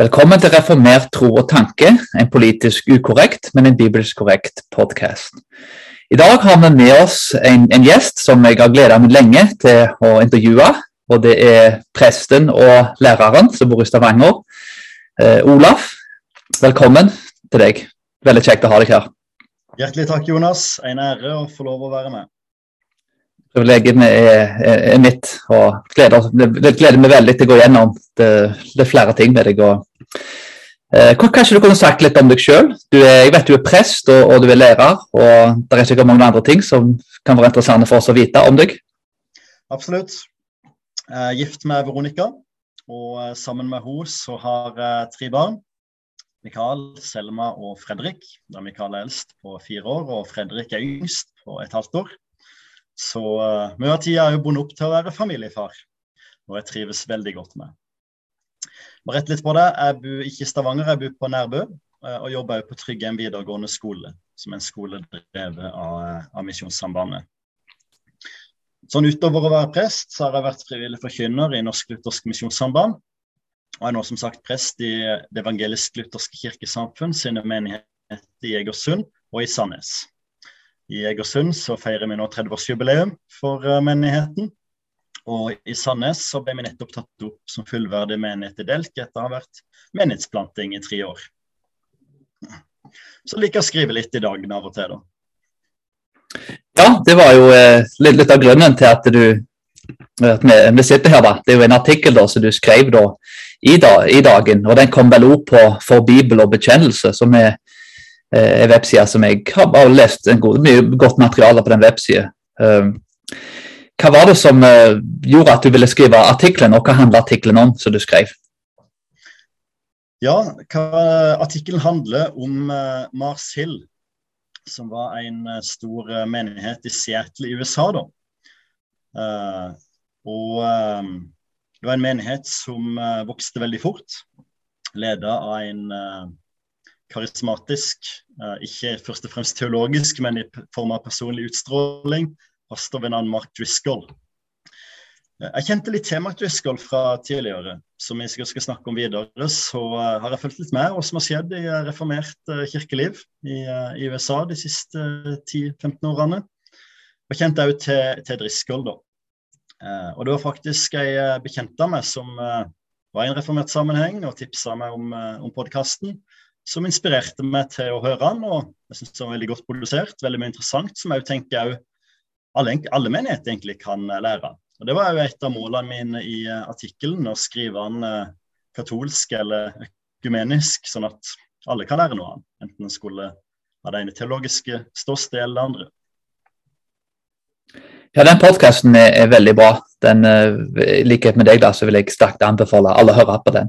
Velkommen til Reformert tro og tanke, en politisk ukorrekt, men en bibelsk korrekt podkast. I dag har vi med oss en, en gjest som jeg har gleda meg lenge til å intervjue. Og det er presten og læreren som bor i Stavanger. Eh, Olaf, velkommen til deg. Veldig kjekt å ha deg her. Hjertelig takk, Jonas. En ære å få lov å være med. Privilegiet er, er, er, mitt, og gleder, det gleder meg veldig til å gå gjennom. Det, det er flere ting med deg. Og, eh, kanskje du kunne sagt litt om deg sjøl? Jeg vet du er prest og, og, du er lærer, og det er sikkert mange andre ting som kan være interessante for oss å vite om deg. Absolutt. Er gift med Veronica, og eh, sammen med henne så har jeg tre barn. Mikael, Selma og Fredrik. Da Mikael er eldst på fire år, og Fredrik er yngst på et halvt år. Så mye av tida er jo bundet opp til å være familiefar, og jeg trives veldig godt med. Bare rett litt på det. Jeg bor ikke i Stavanger, jeg bor på Nærbø. Uh, og jobber på Tryggheim videregående skole, som er en skole drevet av, av Misjonssambandet. Sånn Utover å være prest, så har jeg vært frivillig forkynner i Norsk Luthersk Misjonssamband. Og er nå som sagt prest i Det evangelisk-lutherske kirkesamfunn sine menigheter i Egersund og i Sandnes. I Egersund så feirer vi nå 30-årsjubileum for uh, menigheten. Og i Sandnes så ble vi nettopp tatt opp som fullverdig menighet i Delk etter å ha vært menighetsplanting i tre år. Så liker jeg å skrive litt i dag av og til, da. Ja, det var jo eh, litt, litt, av grunnen til at du at vi, vi, sitter her. da. Det er jo en artikkel da, som du skrev da, i, da, i dagen, og den kom vel opp på For bibel og bekjennelse, som er en eh, webside som jeg har lest en god, mye godt materiale på den websida. Um, hva var det som uh, gjorde at du ville skrive artikkelen, og hva handler artikkelen om som du skrev? Ja, Artikkelen handler om Mars Hill, som var en stor menighet i Seattle i USA. da. og det var en menighet som vokste veldig fort, leda av en karismatisk. Eh, ikke først og fremst teologisk, men i form av personlig utstråling. Pastor ved navn Mark Driscoll. Eh, jeg kjente litt til Mark Driscoll fra tidligere. Som jeg skal snakke om videre, så eh, har jeg fulgt litt med hva som har skjedd i reformert kirkeliv i, i USA de siste 10-15 årene. Og kjente òg til, til Driscoll, da. Og det var faktisk ei bekjent av meg som var i en reformert sammenheng og tipsa meg om, om podkasten som inspirerte meg til å høre han, Og jeg syns den var veldig godt produsert, veldig mye interessant, som jeg tenker alle, alle menigheter egentlig kan eh, lære. Og Det var jo et av målene mine i uh, artikkelen, å skrive den uh, katolsk eller økumenisk, sånn at alle kan lære noe av han, Enten en skulle ha det ene teologiske ståstedet eller det andre. Ja, den podkasten er, er, veldig bra. Den, I likhet med deg da, så vil jeg sterkt anbefale alle å høre på den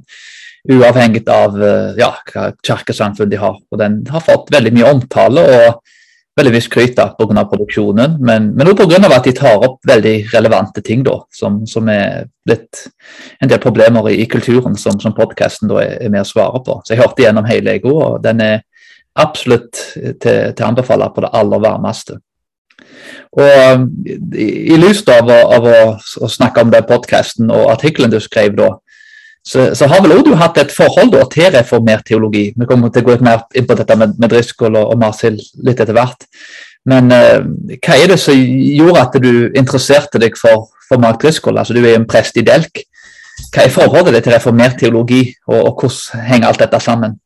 uavhengig av eh, ja, hva kirkesamfunn de har. Og Den har fått veldig mye omtale og veldig mye skryt pga. produksjonen, men, men også pga. at de tar opp veldig relevante ting da, som, som er blitt en del problemer i, i kulturen som, som podkasten er, er, med å svare på. Så Jeg hørte gjennom hele Ego, og den er absolutt til, til anbefale på det aller varmeste. Og I, i lys av, av å, snakke om den podkasten og artikkelen du skrev da, så, så, har vel også du hatt et forhold da, til reformert teologi. Vi kommer til å gå litt mer inn på dette med, med Driscoll og, og Marsil litt etter hvert. Men eh, hva er det som gjorde at du interesserte deg for, for Mark Driscoll? Altså, du er en prest i Delk. Hva er forholdet ditt til reformert teologi, og, og, hvordan henger alt dette sammen?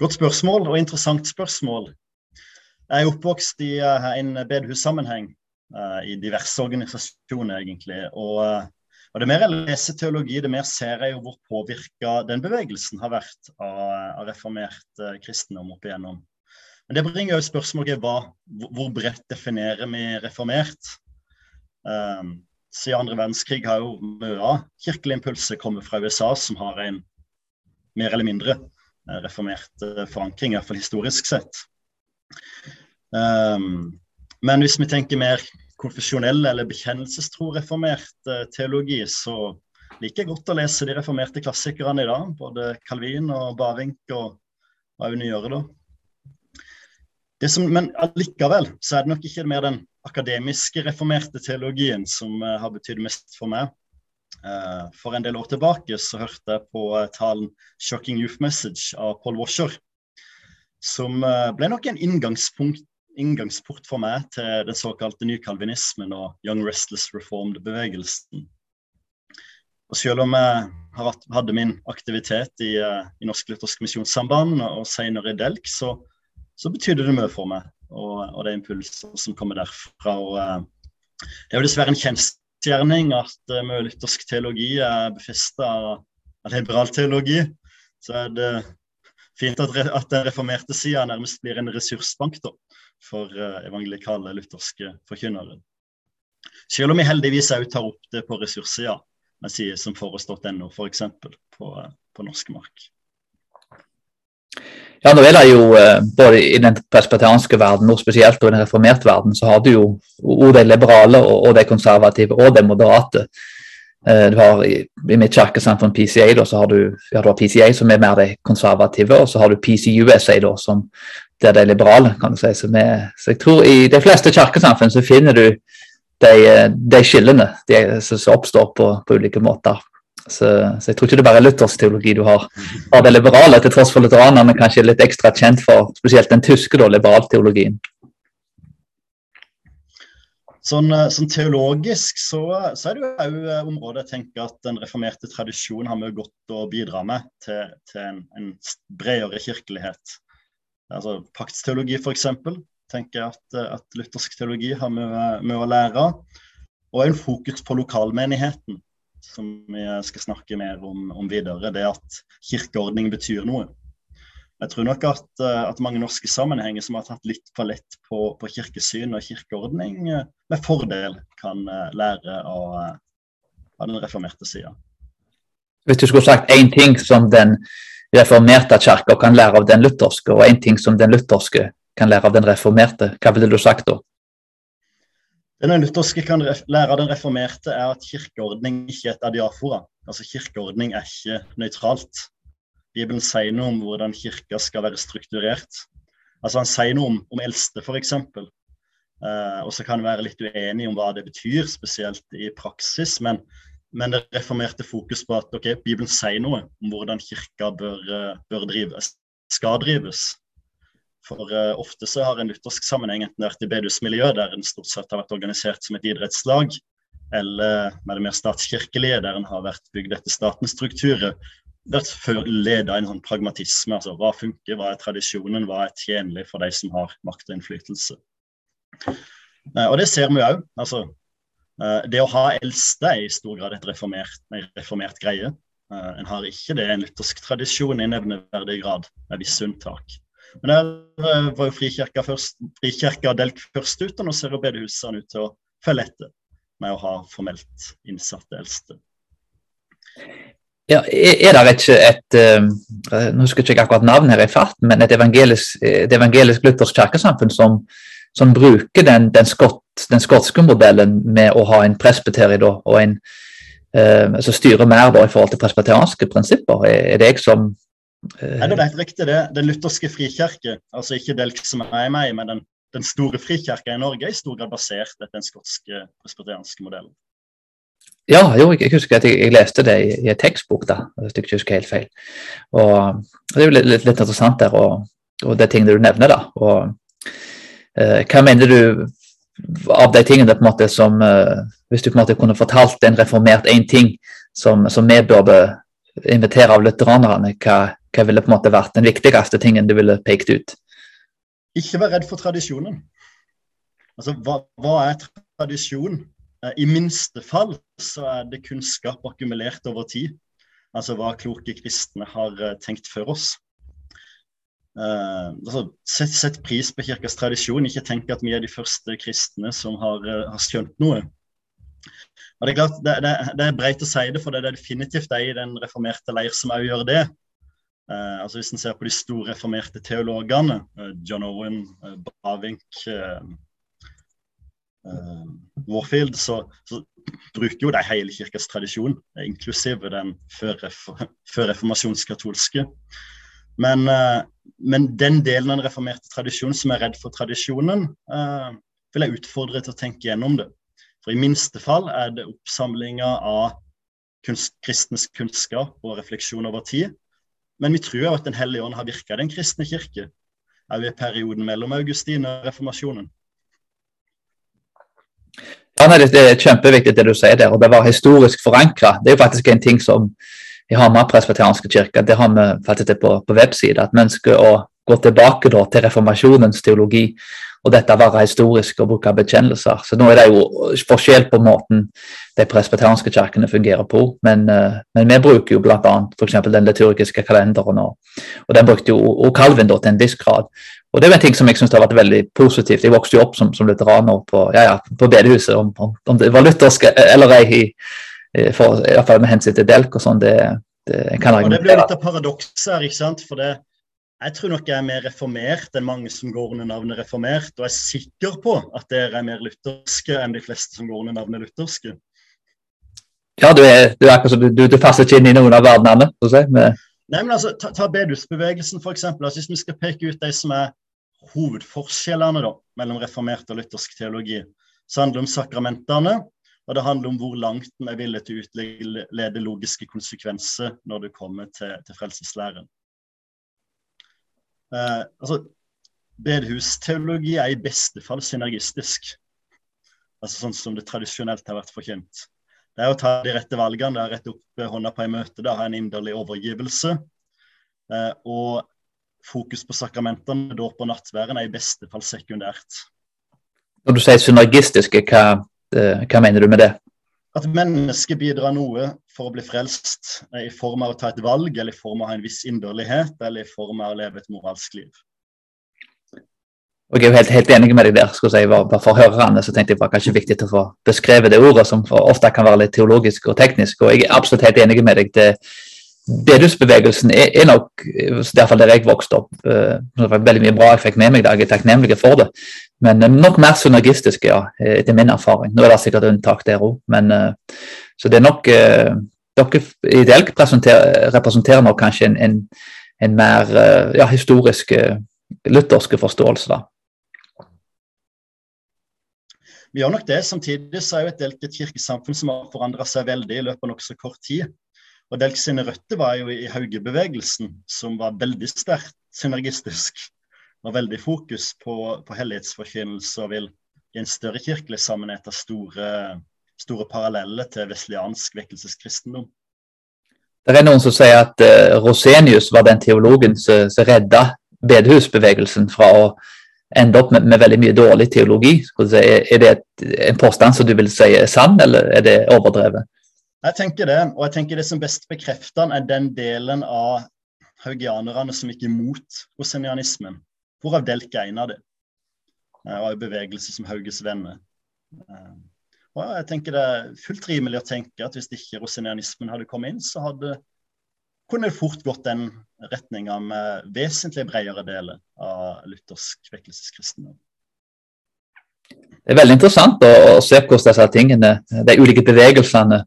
Godt spørsmål, og interessant spørsmål. Jeg er oppvokst i uh, en bedehussammenheng uh, i diverse organisasjoner, egentlig. og og Det mer jeg leser teologi, det mer ser jeg jo hvor påvirka den bevegelsen har vært av, av reformert eh, kristendom opp igjennom. Men det bringer jo spørsmålet hva, hvor bredt definerer vi reformert? Um, siden andre verdenskrig har jo mye av kirkelige impulser kommet fra USA, som har en mer eller mindre reformert reformert i forankring, iallfall historisk sett. Um, men hvis vi tenker mer konfesjonell eller bekjennelsestro-reformert eh, teologi, så liker jeg godt å lese de reformerte klassikerne i dag. Både Calvin og Barink og Aune Gjøre. da. Som, men allikevel så er det nok ikke mer den akademiske reformerte teologien som uh, har betydd mest for meg. Eh, for en del år tilbake så hørte jeg på talen 'Shocking Youth Message' av Paul Washer, som ble nok en inngangsport for meg til den såkalte nykalvinismen og Young Restless Reformed-bevegelsen. Og Selv om jeg hadde min aktivitet i, i Norsk Luthersk Misjonssamband og senere i Delk, så, så betydde det mye for meg. Og, og er impulser som kommer derfra. Og, det er jo dessverre en kjensgjerning at uh, mye luthersk teologi er befesta av liberal teologi. Så er det fint at, at den reformerte sida nærmest blir en ressursbank da, for uh, evangelikale lutherske forkynnere. Selv om vi heldigvis òg tar opp det på ressurssida, med sider som foross.no f.eks. På, uh, på norsk mark. Ja, nå er det jo eh, både i den presbeterianske verden og spesielt i den reformerte verden, så har du jo og de liberale og de konservative og de moderate. Eh, du har I, i mitt kirkesamfunn PCA da, så har du, ja, du har PCA som er mer de konservative, og så har du PCUSA da, som det er liberale. kan du si. Så, vi, så jeg tror I de fleste kirkesamfunn så finner du de, eh, de skillene som oppstår på, på ulike måter. Så, så, jeg tror ikke det bare er luthersk teologi du har. Har det liberale, til tross for lutheranerne kanskje er litt ekstra kjent for spesielt den tyske liberalteologien. Sånn, eh, sånn, teologisk så, så, er det jo òg eh, området jeg tenker at den reformerte tradisjonen har mye godt å bidra med til, til en, en, bredere kirkelighet. Altså Paktsteologi f.eks. tenker jeg at, at, luthersk teologi har mye å lære. Og en fokus på lokalmenigheten som vi skal snakke mer om, om videre, det at kirkeordning betyr noe. Jeg tror nok at, eh, at, mange norske sammenhenger som har tatt litt for lett på, på kirkesyn og kirkeordning, eh, med fordel kan eh, lære av, av den reformerte sida. Hvis du skulle sagt én ting som den reformerte kirka kan lære av den lutherske, og én ting som den lutherske kan lære av den reformerte, hva ville du sagt da? Det den lutherske kan lære av den reformerte, er at kirkeordning ikke er et adiafora. Altså Kirkeordning er ikke nøytralt. Bibelen sier noe om hvordan kirka skal være strukturert. Altså Han sier noe om, om eldste, f.eks. Eh, og så kan en være litt uenig om hva det betyr, spesielt i praksis. Men, men det reformerte fokus på at okay, Bibelen sier noe om hvordan kirka bør, eh, bør drives, skal drives. For uh, ofte så har en luthersk sammenheng enten vært i bedusmiljø, der en stort sett har vært organisert som et idrettslag, eller med det mer statskirkelige, der en har vært bygd etter statens strukturer. Vært leda en sånn pragmatisme. altså Hva funker, hva er tradisjonen, hva er tjenlig for de som har makt og innflytelse. Uh, og det ser vi òg. Altså, det å ha eldste er i stor grad et reformert, en reformert greie. en har ikke det en luthersk tradisjon i nevneverdig grad, med visse unntak. Men der eh, var jo Frikirka, først, frikirka Delk først ut, og nå ser jo bedehusene ut til å følge etter med å ha formelt innsatte eldste. Ja, er det ikke et nå husker jeg ikke akkurat navnet her i farten, men et evangelisk, et evangelisk luthersk kirkesamfunn som, som, bruker den, den, skott, den, skotske modellen med å ha en presbyteri da, og en eh, som styrer mer da, i forhold til presbyterianske prinsipper? Er, det jeg som Nei, det er helt riktig. det. Den lutherske frikirke, altså ikke Delk som er meg, men den, den store frikirka i Norge, er i stor grad basert etter den skotske presbyterianske modellen. Ja, jo, jeg husker at jeg, jeg leste det i, i en tekstbok, da, hvis jeg ikke husker helt feil. Og Det er jo litt, litt, litt interessant der, og, og det tingene du nevner. da. Og, eh, hva mener du av de tingene på en måte som eh, Hvis du på en måte kunne fortalt en reformert én ting som, som vi burde invitere av lutheranerne, hva, hva ville på en måte vært den viktigste tingen du ville pekt ut? Ikke vær redd for tradisjonen. Altså, hva, hva er tradisjon? Eh, I minste fall så er det kunnskap akkumulert over tid. Altså hva kloke kristne har tenkt før oss. Uh, altså, sett, sett, pris på kirkas tradisjon. Ikke tenk at vi er de første kristne som har, uh, har skjønt noe. Og Det er klart, det, det, det er breit å si det, for det er definitivt de i den reformerte leir som òg gjør det. Uh, altså Hvis en ser på de store reformerte teologene, John Owen, Bavink, Warfield, så, så, bruker jo de hele kirkas tradisjon, inklusive den før-reformasjonskatolske. Men, eh, men, den delen av den reformerte tradisjonen som er redd for tradisjonen, vil jeg utfordre til å tenke gjennom det. For i minste fall er det oppsamlinga av kunst, kristens kunnskap og refleksjon over tid. Men vi tror jo at Den hellige ånd har virka i den kristne kirke, òg i perioden mellom Augustin og reformasjonen. Ja, Det er kjempeviktig det du sier der, og det var historisk forankra. Det er jo faktisk en ting som i Hamar presbeterianske kirke, det har vi faktisk det på, på webside, at vi ønsker å gå tilbake da, til reformasjonens teologi og dette være historisk og bruke bekjennelser. Så nå er det jo forskjell på måten de presbeterianske kirkene fungerer på, men, uh, men vi bruker jo bl.a. f.eks. den liturgiske kalenderen, og, og den brukte jo og Calvin da, til en viss grad. Og Det er en ting som jeg synes har vært veldig positivt. Jeg vokste jo opp som, som lutheraner på, ja, ja, på bedehuset. Om, om, det var luthersk eller ei, for, i hvert fall med hensyn til delk og sånn, det, det kan jeg Og Det blir litt av paradokset her, ikke sant. For det, jeg tror nok jeg er mer reformert enn mange som går under navnet reformert. Og jeg er sikker på at dere er mer lutherske enn de fleste som går under navnet lutherske. Ja, du er, du er du, du, du passer ikke inn i noen av verdenene. Si, med... Nei, men altså, Ta, ta bedehusbevegelsen, f.eks. Altså, hvis vi skal peke ut de som er hovedforskjellene da, mellom reformert og luthersk teologi. Så handler det om sakramentene, og det handler om hvor langt en er villig til å utlede logiske konsekvenser når det kommer til, til frelseslæren. Eh, altså, Bedehusteologi er i beste fall synergistisk, altså sånn som det tradisjonelt har vært forkjent. Det er å ta de rette valgene, det er å rette opp hånda på en møte, det er en inderlig overgivelse. Eh, og fokus på sakramentene, dåp og nattværen, er i beste fall sekundært. Når du sier synergistiske, hva, hva mener du med det? At mennesket bidrar noe for å bli frelst, eh, i form av å ta et valg, eller i form av en viss inderlighet, eller i form av å leve et moralsk liv. Og jeg er jo helt, helt enig med deg der. skulle jeg si, For hørerne så tenkte jeg var kanskje viktig å få beskrevet det ordet, som ofte kan være litt teologisk og teknisk. Og jeg er absolutt helt enig med deg. det bedehusbevegelsen er, er nok, i hvert fall der jeg vokste opp, uh, veldig mye bra jeg fikk med meg der, jeg er takknemlig for det. Men uh, nok mer synergistisk, ja, etter min erfaring. Nå er det sikkert unntak der òg, men uh, så det er nok Dere ideelt representerer nok kanskje en, en, en mer ja, historisk luthersk forståelse, da. Vi gjør nok det. Samtidig så er jo et delt kirkesamfunn som har forandra seg veldig i løpet av nokså kort tid. Og Delk sine røtter var jo i Hauge-bevegelsen, som var veldig sterkt synergistisk. Og veldig fokus på, på hellighetsforkynnelse og vil i en større kirkelig sammenheng ha store, store paralleller til vesliansk vekkelseskristendom. Det er noen som sier at uh, Rosenius var den teologen som, som redda bedehusbevegelsen fra å ende opp med, med veldig mye dårlig teologi. Er det et, en påstand som du vil si er sann, eller er det overdrevet? Jeg tenker det, og jeg tenker det som best bekrefter er den delen av haugianerne som gikk imot rosenianismen. Hvorav Delk er en av dem. Eh, og en bevegelse som Hauges venner. Eh, og jeg tenker det er fullt rimelig å tenke at hvis ikke rosenianismen hadde kommet inn, så hadde kunne det fort gått den retninga med vesentlig bredere deler av luthersk vekkelseskristendom. Det er veldig interessant å, å se hvordan disse tingene, de ulike bevegelsene,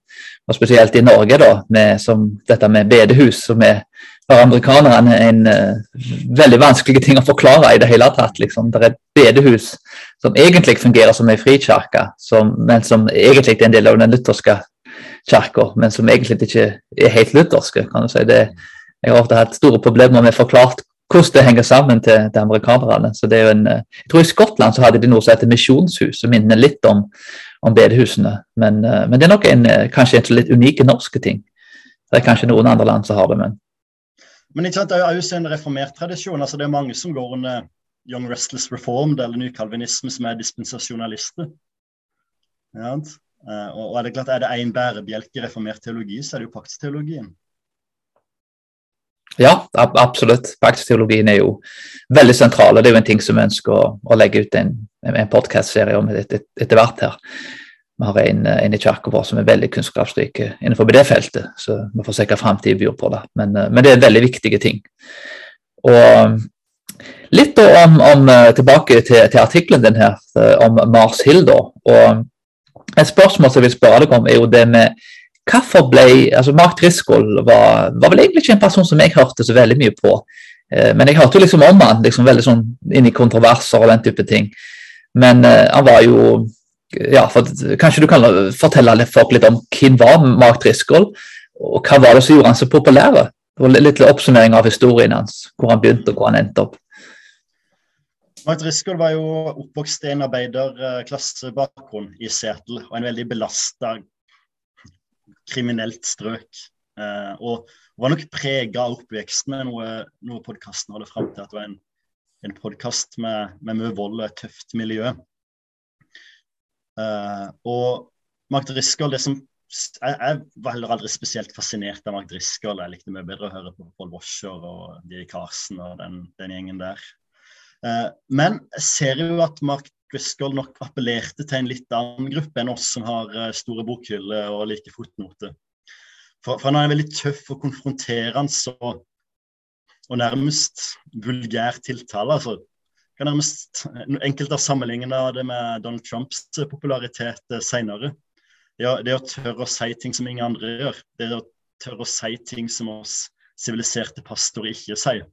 og spesielt i Norge, da, med, som dette med bedehus, som er for amerikanerne en uh, veldig vanskelig ting å forklare i det hele tatt. Liksom. Det er et bedehus som egentlig fungerer som en frikirke, men som egentlig er en del av den lutherske kirka, men som egentlig ikke er helt lutherske. kan du si. Det, jeg har ofte hatt store problemer med forklart hvordan det henger sammen til, til amerikanerne. Så det er jo en, eh, jeg tror I Skottland så hadde de noe som heter misjonshus, som minner litt om, om bedehusene. Men, eh, men, det er nok en, eh, kanskje en litt unik norske ting. Det er kanskje noen andre land som har det, men Men ikke sant, det er jo en reformert tradisjon. altså Det er mange som går under Young Restless Reformed eller nykalvinisme, som er dispensasjonalister. Ja, og er det klart, er det én bærebjelke i reformert teologi, så er det jo paktsteologien. Ja, absolutt. Praksisteologien er jo veldig sentral, og det er jo en ting som vi ønsker å, å legge ut en, en podkast-serie om etter, etter, hvert her. Vi har en, en i kirka vår som er veldig kunnskapsrik innenfor det feltet, så vi får se hva framtiden byr på det. Men, men, det er veldig viktige ting. Og litt om, om tilbake til, til, artikkelen din her, om Mars Hill. da, og Et spørsmål som jeg vil spørre deg om, er jo det med Hvorfor ble altså Mark Driscoll var, var, vel egentlig ikke en person som jeg hørte så veldig mye på. Eh, men jeg hørte jo liksom om han liksom veldig sånn inn i kontroverser og den type ting. Men eh, han var jo ja, for, Kanskje du kan fortelle folk litt om hvem var Mark Driscoll, og hva var det som gjorde han så populær? Litt oppsummering av historien hans, hvor han begynte og hvor han endte opp. Mark Driscoll var jo oppvokst i en arbeiderklassebakgrunn i Seattle, og en veldig belasta kriminelt strøk. Eh, og var nok prega av oppveksten noe, noe podkasten hadde fram til at det var en, en podkast med, med mye vold og et tøft miljø. Eh, og Mark Driscoll, det som jeg, jeg, var heller aldri spesielt fascinert av Mark Driscoll. Jeg likte mye bedre å høre på Paul Washer og Didi Karsen og den, den gjengen der. Eh, men jeg ser jo at Mark Driscoll nok appellerte til en litt annen gruppe enn oss som har uh, store bokhyller og like fotnoter. For, for, han er veldig tøff og konfronterende og, og nærmest vulgær tiltale. altså kan nærmest Enkelte har sammenligna det med Donald Trumps popularitet eh, senere. Det, det å tørre å si ting som ingen andre gjør. Det å tørre å si ting som oss siviliserte pastorer ikke sier.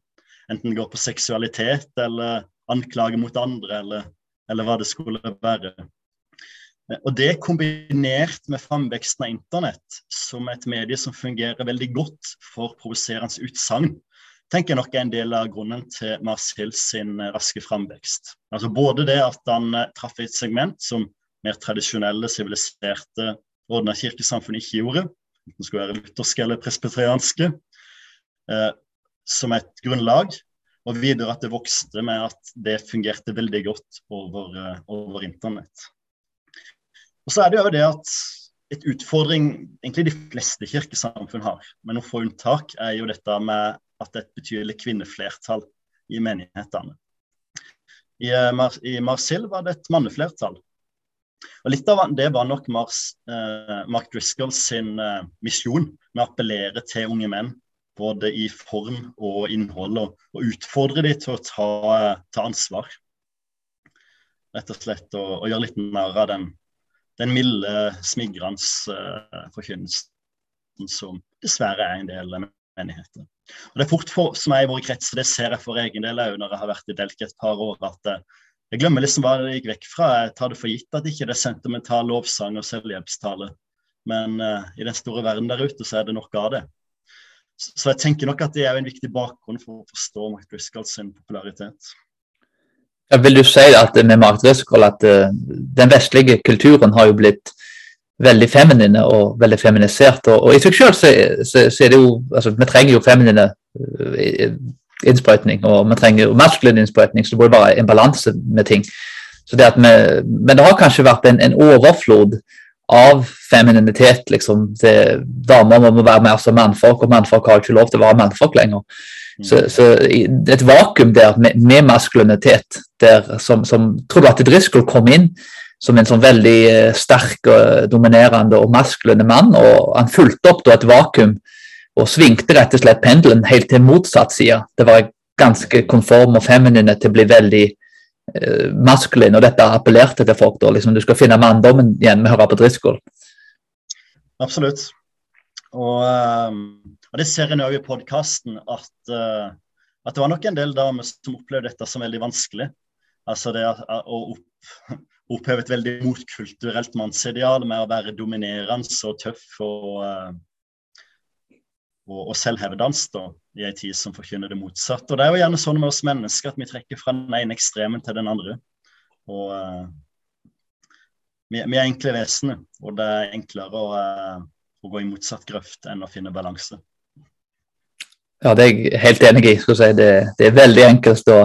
Enten det går på seksualitet eller anklage mot andre, eller, eller hva det skulle være. Og Det kombinert med framveksten av internett som et medie som fungerer veldig godt for provoserende utsagn, tenker jeg nok er en del av grunnen til Mars Hill sin eh, raske framvekst. Altså Både det at han eh, traff et segment som mer tradisjonelle, siviliserte, ordna kirkesamfunn ikke gjorde, enten skulle være lutherske eller presbyterianske, eh, som et grunnlag. Og videre at det vokste med at det fungerte veldig godt over, eh, over internett. Og så er det jo det at et utfordring egentlig de fleste kirkesamfunn har, med noen få unntak, er jo dette med at det er et betydelig kvinneflertall i menighetene. I, eh, Mar i Marsil var det et manneflertall. Og Litt av det var nok Mars, eh, Mark Driscoll sin eh, misjon med å appellere til unge menn, både i form og innhold, og, og utfordre dem til å ta, ta ansvar. Rett og slett å, å gjøre litt narr av den den milde, smigrende uh, forkynnelsen som dessverre er en del av menigheter. Og Det er fort for, som er i våre kretser, det ser jeg for egen del òg når jeg har vært i Delk et par år, at uh, jeg glemmer liksom hva det gikk vekk fra. Jeg tar det for gitt at ikke det er sentimental lovsang og selvhjelpstale. Men uh, i den store verden der ute så er det nok av det. Så, så jeg tenker nok at det er en viktig bakgrunn for å forstå Mark Driscoll sin popularitet. Ja, vil du si at med Mark Driscoll at uh, den vestlige kulturen har jo blitt veldig feminine og veldig feminisert. Og, og i seg selv så, så, så, er det jo altså, Vi trenger jo feminine uh, innsprøytning, og vi trenger jo maskulin innsprøytning, så det burde være en balanse med ting. Det vi, men det har kanskje vært en, en overflod av femininitet. liksom, det, Damer må være mer som mannfolk, og mannfolk har ikke lov til å være mannfolk lenger. Så, mm. så et vakuum der med, med maskulinitet, der, som, som Tror du at Driscoll kom inn som en sånn veldig eh, sterk, og dominerende og maskuline mann, og han fulgte opp da et vakuum og svingte rett og slett pendelen helt til motsatt side. Det var ganske konform og feminine til å bli veldig maskulin, og dette appellerte til folk. da, liksom Du skal finne manndommen igjen med å høre på Driscoll. Absolutt. Og um og Det ser en òg i podkasten, at, uh, at, det var nok en del damer som opplevde dette som veldig vanskelig. Altså det å opp, oppheve et veldig motkulturelt mannsideal med å være dominerende og tøff og, og, og selvhevdende i en tid som forkynner det motsatte. Og Det er jo gjerne sånn med oss mennesker at vi trekker fra den ene ekstremen til den andre. Og uh, vi, vi, er enkle vesener, og det er enklere å, å gå i motsatt grøft enn å finne balanse. Ja, det er jeg helt enig i. Si. Det, det, er veldig enkelt å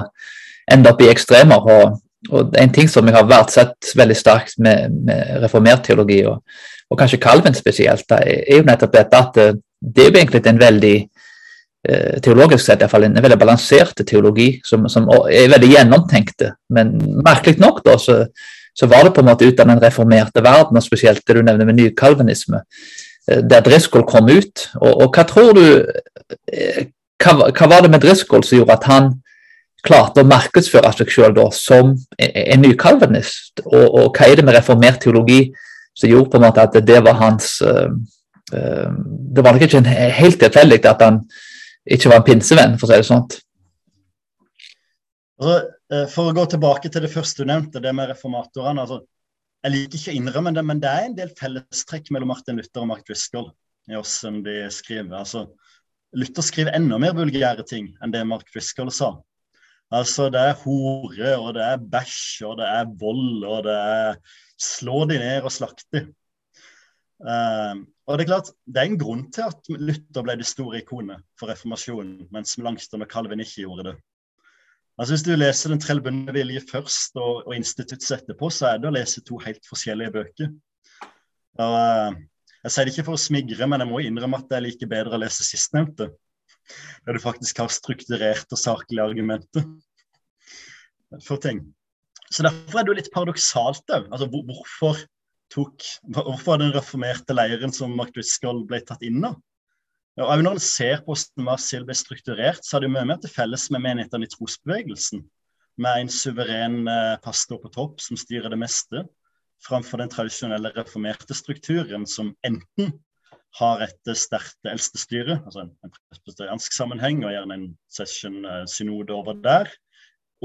ende opp i ekstremer. Og, og En ting som jeg har sett veldig sterkt med, med reformert teologi, og, og, kanskje Calvin spesielt, da, er jo nettopp dette at eh, det er jo egentlig en veldig eh, teologisk sett i hvert fall en veldig balansert teologi, som, som, er veldig gjennomtenkte. Men merkelig nok da, så, så, var det på en måte ut av den reformerte verden, og spesielt det du nevner med nykalvinisme, eh, der Driscoll kom ut. Og, og hva tror du hva, hva, var det med Driscoll som gjorde at han klarte å markedsføre seg selv som en ny kalvinist? Og, og, hva er det med reformert teologi som gjorde på en måte at det var hans uh, uh, Det var nok ikke helt tilfeldig at han ikke var en pinsevenn, for å si det sånn. Altså, for å gå tilbake til det første du nevnte, det med reformatorene. altså jeg liker ikke å innrømme det, men det er en del fellestrekk mellom Martin Luther og Mark Driscoll i hvordan de skriver. Altså, Luther skriver enda mer vulgære ting enn det Mark Driscoll sa. Altså, det er hore, og det er bæsj, og det er vold, og det er slå de ned og slakte. Uh, og Det er klart, det er en grunn til at Luther ble det store ikonet for reformasjonen, mens Melanchthon og Calvin ikke gjorde det. Altså Hvis du leser Den trellbundne vilje først og, og Institutts etterpå, så er det å lese to helt forskjellige bøker. Og, uh, jeg sier det ikke for å smigre, men jeg må innrømme at det er like bedre å lese sistnevnte. Der du faktisk har strukturerte og saklige argumenter for ting. Så Derfor er det jo litt paradoksalt òg. Altså, hvorfor, tok, hvorfor den reformerte leiren som Mark Driscoll ble tatt inn av? Og Når en ser på hvordan Marsil ble strukturert, så har det jo mye mer til felles med menighetene i trosbevegelsen. Med en suveren eh, pastor på topp som styrer det meste, framfor den tradisjonelle reformerte strukturen som enten har et sterkt eldstestyre, altså en, en presbyteriansk sammenheng, og gjerne en session-synode eh, over der,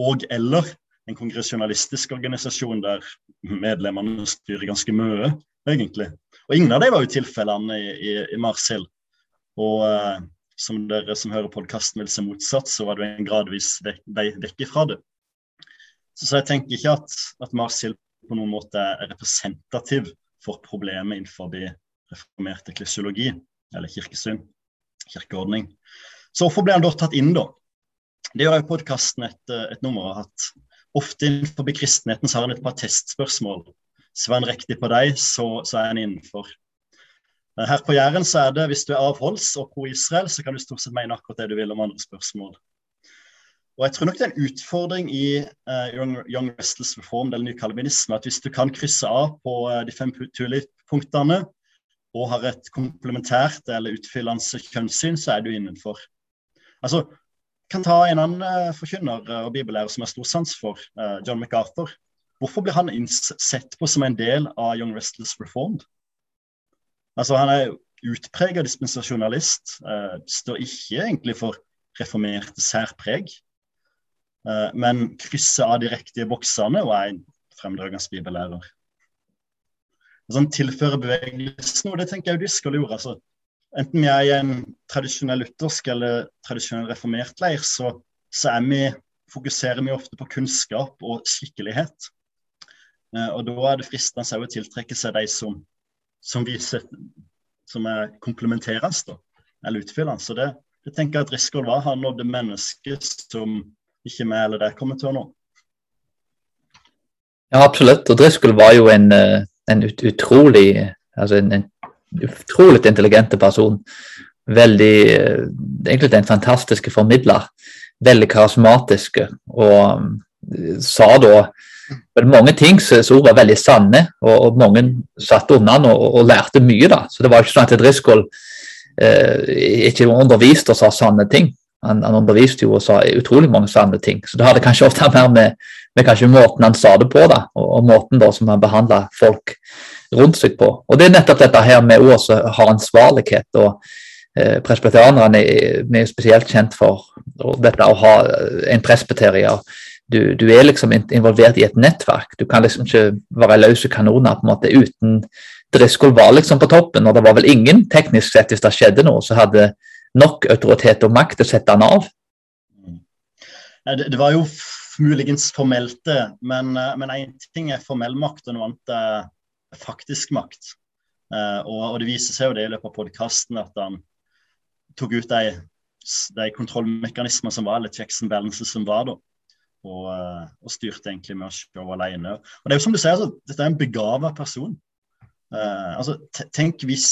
og eller en kongresjonalistisk organisasjon der medlemmene styrer ganske mye, egentlig. Og ingen av de var jo tilfellene i, i, i Mars Og uh, som dere som hører podkasten vil se motsatt, så var det en gradvis vei vekk ifra det. Så, så, jeg tenker ikke at, at Mars på noen måte er representativ for problemet innenfor reformert klesiologi, eller kirkesyn, kirkeordning. Så hvorfor ble han da tatt inn, da? Det gjør jo podkasten et, et, nummer av at ofte innenfor kristenheten så har han et par testspørsmål. Svarer han riktig på dem, så, så, er han innenfor. Her på Jæren så er det hvis du er avholds og pro-Israel, så kan du stort sett mene akkurat det du vil om andre spørsmål. Og jeg tror nok det er en utfordring i uh, Young, Young Restless Reform, eller ny kalvinisme, at hvis du kan krysse av på uh, de fem punktene og har et komplementært eller utfyllende kjønnssyn, så er du innenfor. Altså, kan ta en annen uh, forkynner og bibellærer som jeg har stor sans for, John MacArthur. Hvorfor blir han sett på som en del av Young Restless Reformed? Altså, han er utpreget dispensasjonalist, står ikke egentlig for reformerte særpreg. Eh, men krysser av de riktige boksene og er en fremdragende bibellærer. Sånn tilfører bevegelsen, og det tenker jeg jo de skal gjøre. altså Enten vi er i en tradisjonell luthersk eller tradisjonell reformert leir, så, så vi, fokuserer vi ofte på kunnskap og skikkelighet. Eh, og da er det fristende å tiltrekke seg de som, som viser som er komplementerende, eller utfyllende. Så det, det tenker jeg at Riskold var. Han nådde mennesket som ikke vi eller dere kommer til å nå. Ja, absolutt. Og Driscoll var jo en, eh, en ut, utrolig altså en, en, utrolig intelligent person. Veldig eh, Egentlig en fantastisk formidler. Veldig karismatisk. Og eh, sa da mange ting som var veldig sanne, og, og mange satt unna og, og, lærte mye. da. Så det var ikke sånn at Driscoll eh, ikke underviste og sa sanne ting han, han, underviste jo og sa utrolig mange sanne ting. Så det hadde kanskje ofte mer med, med kanskje måten han sa det på, da, og, og måten da som han behandla folk rundt seg på. Og det er nettopp dette her med som har ansvarlighet. og eh, er spesielt kjent for dette å ha en presbyterier. Du, du, er liksom involvert i et nettverk. Du kan liksom ikke være løse kanoner på en måte uten Driscoll var liksom på toppen, og det var vel ingen teknisk sett hvis det skjedde noe, så hadde nok autoritet og makt til å sette han av? Det, det var jo muligens formelt, det. Men én ting er formell makt, og noe annet er faktisk makt. Uh, og, og, det viser seg jo det i løpet av podkasten at han tok ut de, de kontrollmekanismene som var, eller checks and balances som var da. Og, og styrte egentlig med å se alene. Og det er jo som du sier, altså, dette er en begava person. Uh, altså, tenk hvis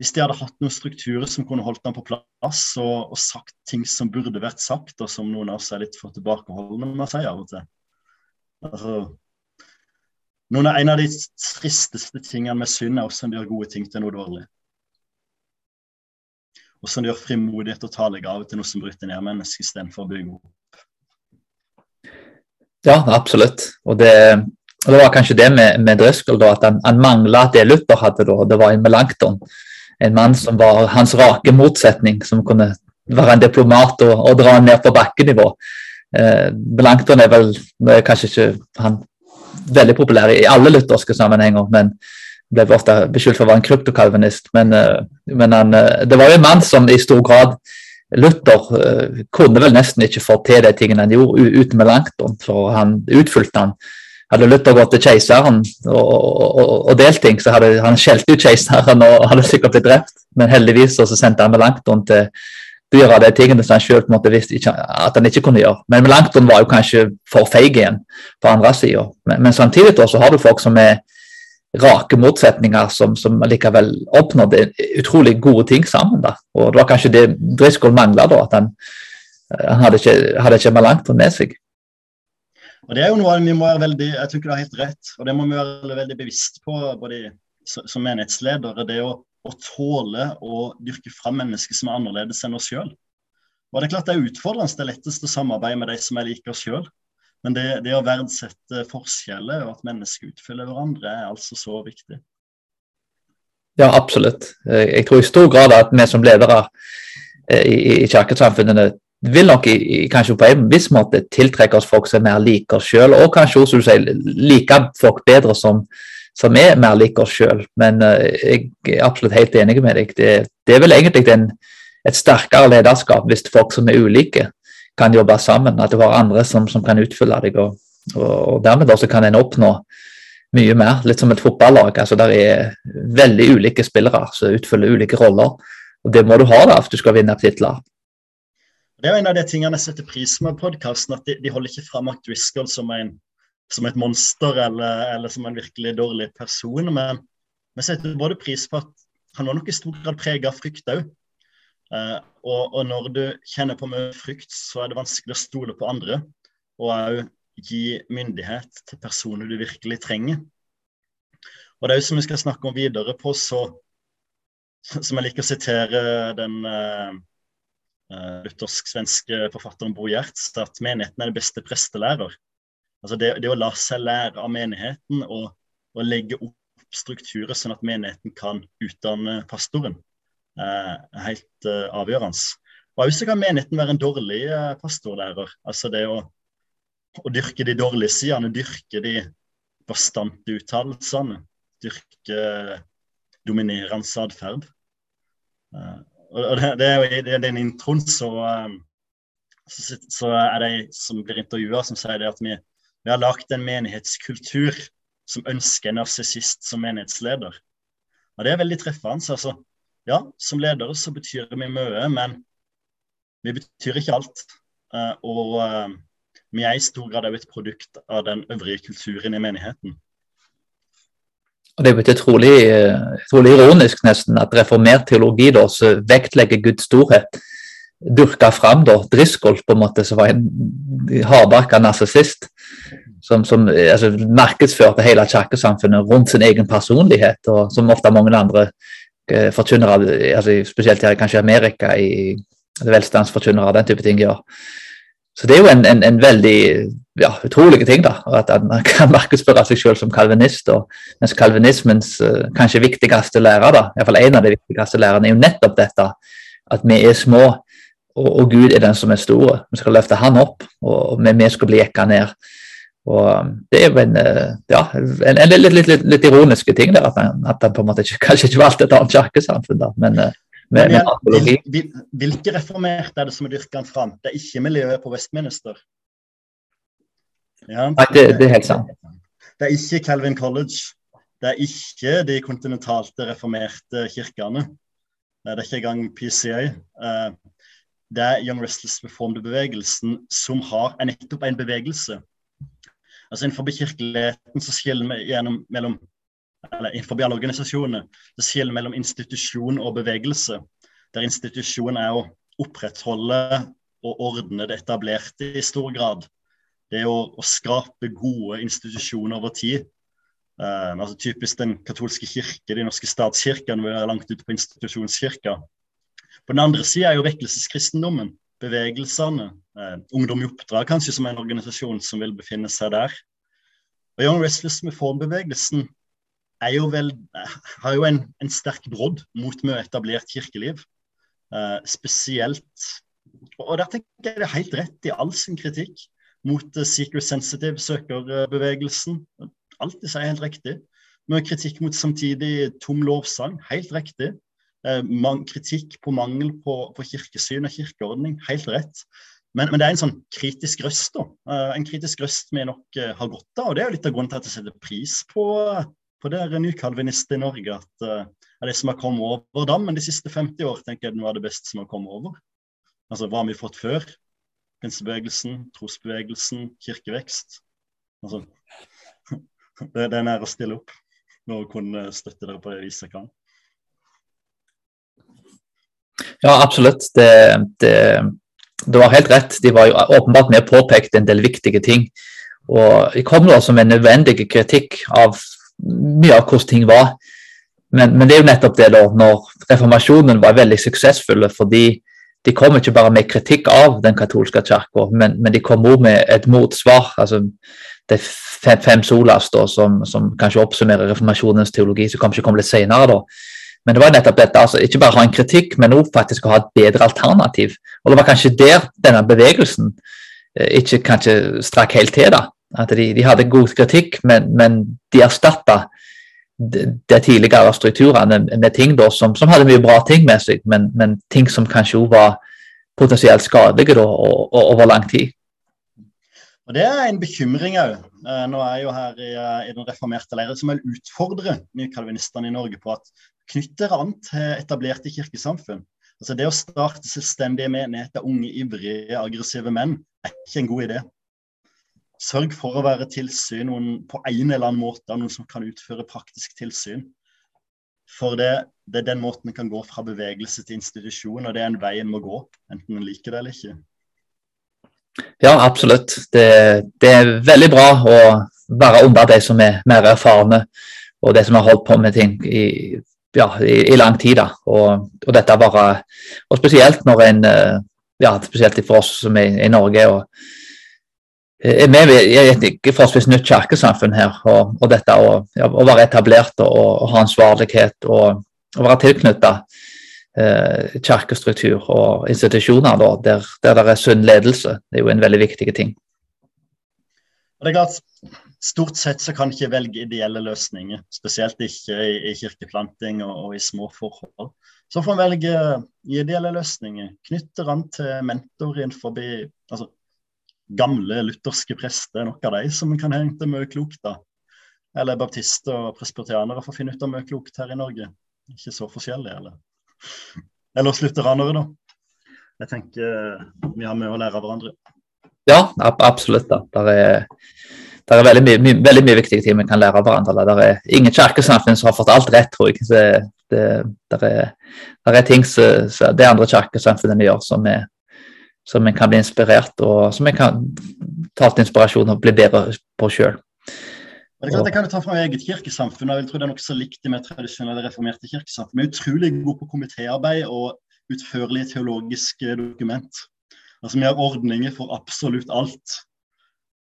hvis de hadde hatt noen strukturer som kunne holdt dem på plass og, og, sagt ting som burde vært sagt, og som noen av oss er litt for tilbakeholdne med å si av og til. Altså, noen av, en av de tristeste tingene med synd er hvordan de gjør gode ting til noe dårlig. Hvordan de gjør frimodighet og talegave til noe som bryter ned mennesket istedenfor å bygge opp. Ja, absolutt. Og det, og det var kanskje det med, med Driscoll, at han, han mangla det Luther hadde. da, Det var en Melanchthon en mann som var hans rake motsetning, som kunne være en diplomat og, og dra ned på bakkenivå. Eh, Blankton er vel er kanskje ikke han veldig populær i alle lutherske sammenhenger. men ble ofte beskyldt for å være en kryptokalvinist. Men, men han, det var jo en mann som i stor grad Luther kunne vel nesten ikke få til de tingene han gjorde uten Melanchthon, for han utfylte han hadde Luther gått til keiseren og, og, og delt ting, så hadde han skjelt ut keiseren og hadde sikkert blitt drept. Men heldigvis så sendte han Melanchthon til å gjøre de tingene som han selv visste ikke, at han ikke kunne gjøre. Men Melanchthon var jo kanskje for feig igjen på andre sida. Men, men, samtidig så har du folk som er rake motsetninger, som, som likevel oppnådde utrolig gode ting sammen. da. Og Det var kanskje det Driscoll mangla, at han, han hadde ikke, hadde ikke Melanchthon med seg. Og Det er jo noe vi må være veldig jeg tror ikke du har helt rett, og det må vi være veldig bevisst på både som menighetsledere. Det å, å tåle å dyrke fram mennesker som er annerledes enn oss sjøl. Det er klart det er utfordrende. Det er lettest å samarbeide med de som er like oss sjøl. Men det, det, å verdsette forskjeller og at mennesker utfyller hverandre, er altså så viktig. Ja, absolutt. Jeg tror i stor grad at vi som ledere eh, i, i kirkesamfunnene vil nok kanskje på en viss måte tiltrekke oss folk som er mer like oss sjøl, og kanskje også, sier, like folk bedre som, som er mer like oss sjøl. Men uh, jeg er absolutt helt enig med deg. Det, det er vel egentlig en, et sterkere lederskap hvis folk som er ulike, kan jobbe sammen. At du har andre som, som kan utfylle deg. Og, og, og dermed også kan en oppnå mye mer. Litt som et fotballag. altså Der er veldig ulike spillere som utfyller ulike roller. Og Det må du ha da, hvis du skal vinne titler. Det er en av de tingene jeg setter pris med podkasten, at de, de, holder ikke fram Mark Driscoll som, en, som et monster eller, eller, som en virkelig dårlig person. Men vi setter både pris på at han var nok i stor grad preget av frykt òg. Uh, eh, og, og, når du kjenner på mye frykt, så er det vanskelig å stole på andre. Og òg gi myndighet til personer du virkelig trenger. Og det er jo som vi skal snakke om videre på, så som jeg liker å sitere den uh, luthersk-svenske forfatteren Bo Gjerts at menigheten er det beste prestelærer. Altså det, det, å la seg lære av menigheten og, og, legge opp strukturer sånn at menigheten kan utdanne pastoren, uh, er helt uh, avgjørende. Og også kan menigheten være en dårlig pastorlærer. Altså det å, å dyrke de dårlige sidene, dyrke de bastante uttalelsene, dyrke dominerende atferd. Og det, er jo I den introen så, um, så, så er det ei som blir intervjua, som sier det at vi, vi har lagd en menighetskultur som ønsker en narsissist som menighetsleder. Og Det er veldig treffende. altså, Ja, som ledere så betyr vi mye, men vi betyr ikke alt. Uh, og uh, vi er i stor grad et produkt av den øvrige kulturen i menigheten. Og Det er jo utrolig, utrolig ironisk nesten at reformert teologi da, vektlegger Guds storhet. Dyrka fram da, Driscoll, på en måte, som var en hardbarka narsissist. Som, som altså, markedsførte hele kirkesamfunnet rundt sin egen personlighet, og som ofte mange andre eh, forkynnere, altså, spesielt her kanskje Amerika, i velstandsforkynnere den type ting gjør. Så det er jo en, en, en veldig ja, utrolige ting. da, At man kan markedsføre seg selv som kalvinist. og Mens kalvinismens uh, kanskje viktigste lærer, da, i hvert fall en av de viktigste lærerne, er jo nettopp dette at vi er små, og, og Gud er den som er store. Vi skal løfte Han opp, og vi, vi skal bli jekka ned. Og um, Det er jo en, uh, ja, en, en litt, litt, litt, litt, ironiske ting der, at han, at på en måte ikke, kanskje ikke valgte et annet kirkesamfunn. men uh, med, med Hvilke reformerte er det som er dyrka fram? Det er ikke miljøet på Westminster. Ja, Nei, det, det, er helt sant. Det er ikke Calvin College. Det er ikke de kontinentalte reformerte kirkene. Det er ikke engang PCA. Eh, det er Young Restless Reformed-bevegelsen som har, nettopp en bevegelse. Altså Innenfor kirkeligheten så skiller vi gjennom mellom eller innenfor alle organisasjonene, det skiller mellom institusjon og bevegelse. Der institusjon er å opprettholde og ordne det etablerte i stor grad. Det er å, å skape gode institusjoner over tid. Uh, altså Typisk den katolske kirke, de norske statskirkene, vil være langt ute på institusjonskirka. På den andre sida er jo vekkelseskristendommen, bevegelsene. Uh, Ungdom i oppdrag kanskje som er en organisasjon som vil befinne seg der. Og Young Restless med formbevegelsen jo vel, har jo en, en sterk brodd mot mye etablert kirkeliv. Uh, spesielt Og der tenker jeg det er helt rett i all sin kritikk. mot secret sensitive søkerbevegelsen. Alt disse er helt riktig. Med kritikk mot samtidig tom lovsang, helt riktig. kritikk på mangel på, på kirkesyn og kirkeordning, helt rett. Men, men, det er en sånn kritisk røst, da. En kritisk røst vi nok har godt av. Og det er jo litt av grunnen til at jeg setter pris på, på en nykalvinister i Norge. At uh, det som har kommet over dammen de siste 50 år, tenker jeg er noe av det beste som har kommet over. Altså, Hva har vi fått før? Pinsebevegelsen, trosbevegelsen, kirkevekst. Altså, det, det er nær å stille opp når å kunne støtte dere på det viset jeg kan. Ja, absolutt. Det, det, det, var helt rett. De var jo åpenbart med påpekt en del viktige ting. Og de kom da som en nødvendig kritikk av mye av hvordan ting var. Men, men, det er jo nettopp det, da, når reformasjonen var veldig suksessfulle fordi de kom ikke bare med kritikk av den katolske kirka, men, men, de kom også med et motsvar. altså Det fem, fem solas da, som, som, kanskje oppsummerer reformasjonens teologi, som kanskje kommer litt senere. da. Men det var nettopp dette, altså ikke bare ha en kritikk, men også faktisk å ha et bedre alternativ. Og Det var kanskje der denne bevegelsen eh, ikke kanskje strakk helt til. da. At de, de hadde god kritikk, men, men de erstatta de tidligere strukturene med ting da, som, som, hadde mye bra ting med seg, men, men ting som kanskje også var potensielt skadelige da, over lang tid. Og Det er en bekymring òg. Eh, nå er jeg jo her i, eh, i den reformerte leiren som vil utfordre nykalvinistene i Norge på at knytter an til etablerte kirkesamfunn. Altså Det å starte selvstendige menigheter, unge, ivrige, aggressive menn, er ikke en god idé. Sørg for å være tilsyn noen, på en eller annen måte, noen som kan utføre praktisk tilsyn. For det, det er den måten en kan gå fra bevegelse til institusjon, og det er en vei en må gå, enten en liker det eller ikke. Ja, absolutt. Det, det, er veldig bra å være under de som er mer erfarne, og de som har holdt på med ting i, ja, i, i lang tid. Da. Og, og, dette bare, og spesielt når en eh, ja, spesielt for oss som er i Norge. og er med i et forholdsvis nytt kirkesamfunn her. Og, og dette å, å, være etablert og, og ha ansvarlighet og, og være tilknytta eh, kirkestruktur og institusjoner da, der, der, det er sunn ledelse, det er jo en veldig viktig ting. Det er klart, Stort sett så kan ikke velge ideelle løsninger, spesielt ikke i, i kirkeplanting og, og, i små forhold. Så får en velge ideelle løsninger. Knytte an til mentor innenfor altså, gamle lutherske prester, nok av de som kan hente mye klokt. da. Eller baptister og presbyterianere for å finne ut av mye klokt her i Norge. Ikke så forskjellig, eller? Eller slutteranere, da. Jeg tenker vi har mye å lære av hverandre. Ja, absolutt. da. Der er, det er veldig, mye, veldig mye viktige ting vi kan lære av hverandre. Det er ingen kirkesamfunn som har fått alt rett, tror jeg. Det, det, det, er, det er ting som det andre kirkesamfunnene gjør som er som en kan bli inspirert og som en kan ta til inspirasjon og bli bedre på sjøl. Det kan du ta fra eget kirkesamfunn. jeg tror Det er nokså likt med tradisjonelle reformerte kirkesamfunn. Vi er utrolig gode på komitéarbeid og utførlige teologiske dokument. Altså Vi har ordninger for absolutt alt.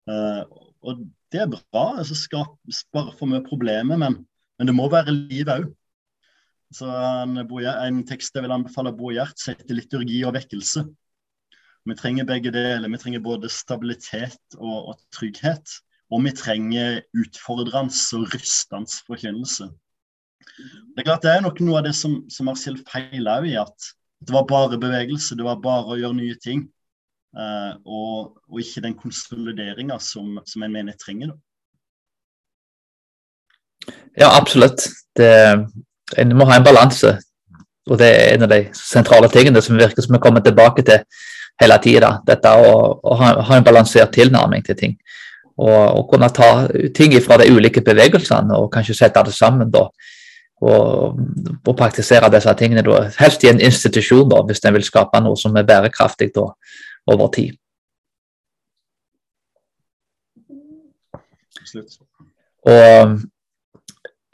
Uh, og det er bra. altså Sparer for mye problemer, men, men, det må være liv òg. Så en, en, tekst jeg vil anbefale Bo Gjert, heter 'Liturgi og vekkelse'. Vi trenger begge deler. Vi trenger både stabilitet og, og trygghet. Og vi trenger utfordrende og rystende forkynnelse. Det er klart det er nok noe av det som, som feil feila i, at det var bare bevegelse, det var bare å gjøre nye ting. Uh, og, og, ikke den konsolideringa som, som, en mener trenger. Ja, absolutt. Det, en må ha en balanse. Og det er en av de sentrale tingene som virker som vi kommer tilbake til hele tida. Dette å, å ha, ha, en balansert tilnærming til ting. Og, og, kunne ta ting fra de ulike bevegelsene og kanskje sette det sammen. da, og, og praktisere disse tingene. Da. Helst i en institusjon, da, hvis en vil skape noe som er bærekraftig da, over tid. Og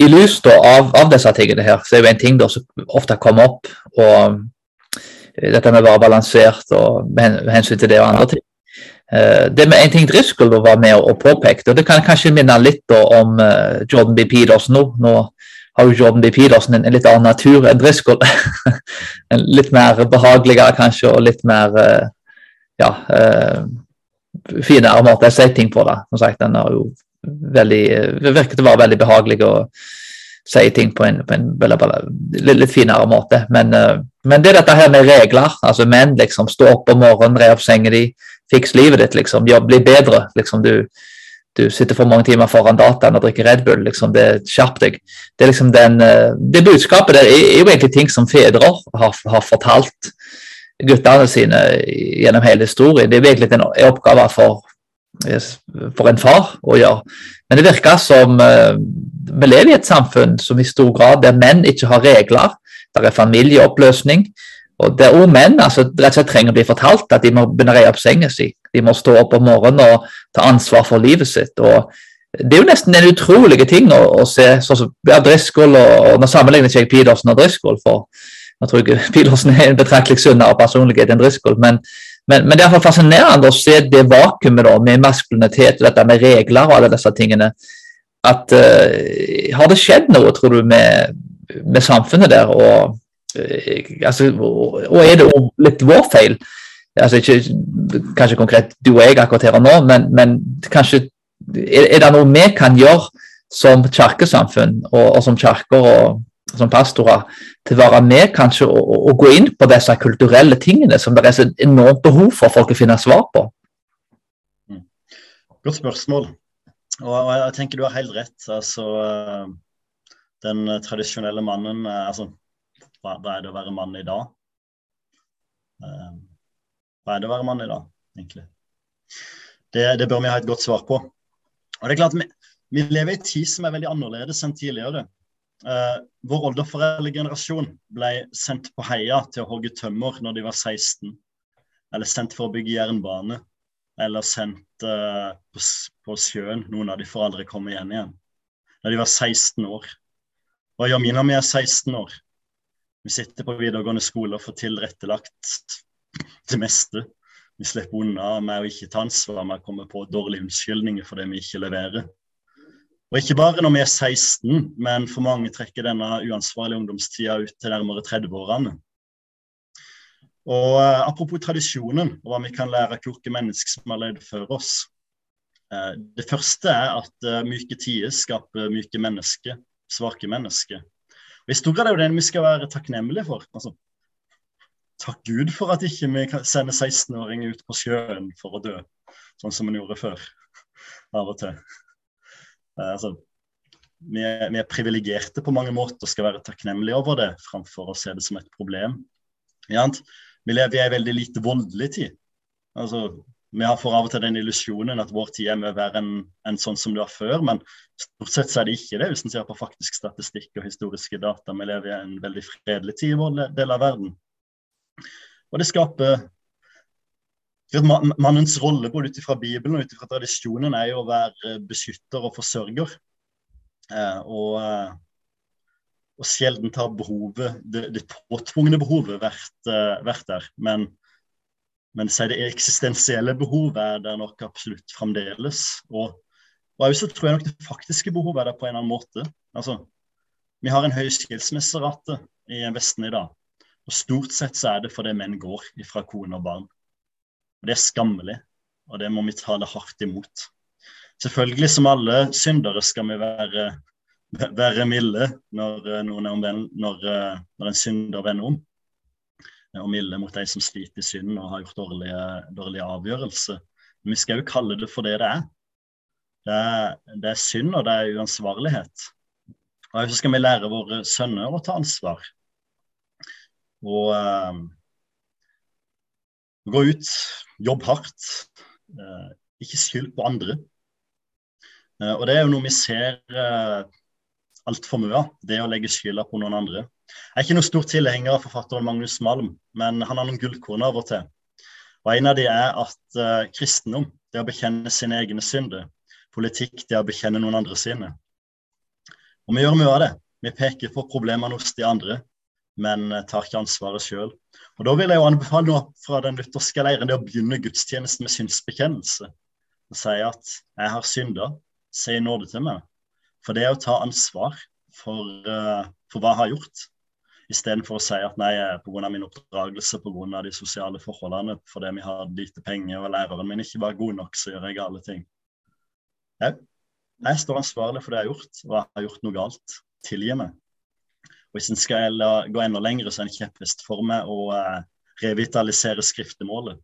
i lys da, av, av, disse tingene her, så er jo en ting da, som ofte kommer opp, og dette med å være balansert og med hensyn til det og andre ting. Uh, det med en ting Driscoll var med og påpekte, og det kan kanskje minne litt om uh, Jordan B. Peterson nå. Nå har jo Jordan B. Peterson en, litt annen natur enn Driscoll. litt mer behageligere kanskje, og litt mer uh, ja, finere måte å si ting på. da. Som sagt, den har jo veldig, virket å være veldig behagelig å si ting på en, på en litt, litt, finere måte. Men, men, det er dette her med regler. altså Menn liksom stå opp om morgenen, re opp sengen din, fiks livet ditt. liksom, bli bedre. liksom du du sitter for mange timer foran dataen og drikker Red Bull. liksom, det Skjerp deg. Det, er liksom den, eh, det budskapet der er, er jo egentlig ting som fedre har, har fortalt guttene sine gjennom hele historien. Det er egentlig en oppgave for, for en far å gjøre. Men det virker som uh, vi lever i et samfunn som i stor grad der menn ikke har regler. Der er familieoppløsning. Og der òg menn altså, rett og slett trenger å bli fortalt at de må begynne å reie opp senga si. De må stå opp om morgenen og ta ansvar for livet sitt. og Det er jo nesten en utrolig ting å, å se. sånn som ja, Driscoll og, og Nå sammenligner ikke jeg Pedersen og Driscoll, for jeg tror ikke Pedersen er en betraktelig sunnere personlighet enn Driscoll. Men, men, men, det er iallfall fascinerende å se det vakuumet da, med maskulinitet og dette med regler og alle disse tingene. At uh, Har det skjedd noe, tror du, med, med samfunnet der? og uh, altså, og, og er det litt vår feil? altså ikke kanskje konkret du og jeg akkurat her og nå, men, men kanskje er, er, det noe vi kan gjøre som kirkesamfunn og, og som kirker og som pastorer til å være med kanskje og, og, gå inn på disse kulturelle tingene som det er så enormt behov for folk å finne svar på? Mm. Godt spørsmål. Og jeg tenker du har helt rett. Altså, den tradisjonelle mannen altså, Hva er det å være mann i dag? Hva er det å være mann i dag, egentlig? Det, det, bør vi ha et godt svar på. Og det er klart, Vi, vi lever i en tid som er veldig annerledes enn tidligere. Uh, vår oldeforeldregenerasjon ble sendt på heia til å hogge tømmer når de var 16. Eller sendt for å bygge jernbane. Eller sendt uh, på, på, sjøen. Noen av de får aldri komme igjen igjen. Da de var 16 år. Vi når vi er 16 år? Vi sitter på videregående skole og får tilrettelagt det meste. Vi slipper unna med å ikke ta ansvar, med å komme på dårlige unnskyldninger for det vi ikke leverer. Og ikke bare når vi er 16, men for mange trekker denne uansvarlige ungdomstida ut til nærmere 30-årene. Og uh, Apropos tradisjonen og hva vi kan lære av kloke mennesker som har levd før oss. Uh, det første er at uh, myke tider skaper myke mennesker, svake mennesker. I stor grad er det det vi skal være takknemlige for. Altså, takk Gud for at ikke vi kan sende 16-åringer ut på sjøen for å dø, sånn som vi gjorde før. Av og til. Eh, altså, vi er, vi er privilegerte på mange måter og skal være takknemlige over det, framfor å se det som et problem. Vi lever i en veldig lite voldelig tid. Altså, vi har for av og til den illusjonen at vår tid er mye verre enn en, sånn som det var før, men stort sett så er det ikke det, hvis en ser på faktisk statistikk og historiske data. Vi lever i en veldig fredelig tid i vår del av verden. Og det skaper Mannens rolle både ut fra Bibelen og ut fra tradisjonen er jo å være beskytter og forsørger. Eh, og, eh, og sjelden har behovet, det, det påtvungne behovet vært, eh, vært der. Men, men det eksistensielle behovet er der nok absolutt fremdeles. Og, og også tror jeg nok det faktiske behovet er der på en eller annen måte. Altså, vi har en høy skilsmisserate i Vesten i dag. Og Stort sett så er det fordi menn går fra kone og barn. Og Det er skammelig, og det må vi ta det hardt imot. Selvfølgelig, som alle syndere, skal vi være, være milde når, noen er når, når en synder vender om. Og milde mot de som sliter i synd og har gjort dårlige, dårlige avgjørelser. Men vi skal jo kalle det for det det er. Det er, det er synd, og det er uansvarlighet. Og så skal vi lære våre sønner å ta ansvar og uh, gå ut, jobb hardt. Uh, ikke skyld på andre. Uh, og det er jo noe vi ser uh, altfor mye av, det å legge skylda på noen andre. Jeg er ikke noen stor tilhenger av forfatteren Magnus Malm, men han har noen gullkorn av og til. Og En av de er at uh, kristendom det å bekjenne sine egne synder. Politikk det å bekjenne noen andre sine. Og vi gjør mye av det. Vi peker på problemene hos de andre, men eh, tar ikke ansvaret sjøl. Da vil jeg jo anbefale noe fra den lutherske leiren det å begynne gudstjenesten med synsbekjennelse. Og si at 'jeg har synda, si nåde til meg'. For det er å ta ansvar for, uh, for hva jeg har gjort. Istedenfor å si at nei, pga. min oppdragelse, pga. de sosiale forholdene, fordi vi har lite penger og læreren min ikke var god nok, så gjør jeg gale ting. Jeg, Jeg står ansvarlig for det jeg har gjort, og jeg har gjort noe galt. Tilgi meg. Og Hvis en skal gå enda lenger, så er en kjepphest for meg å eh, revitalisere skriftemålet.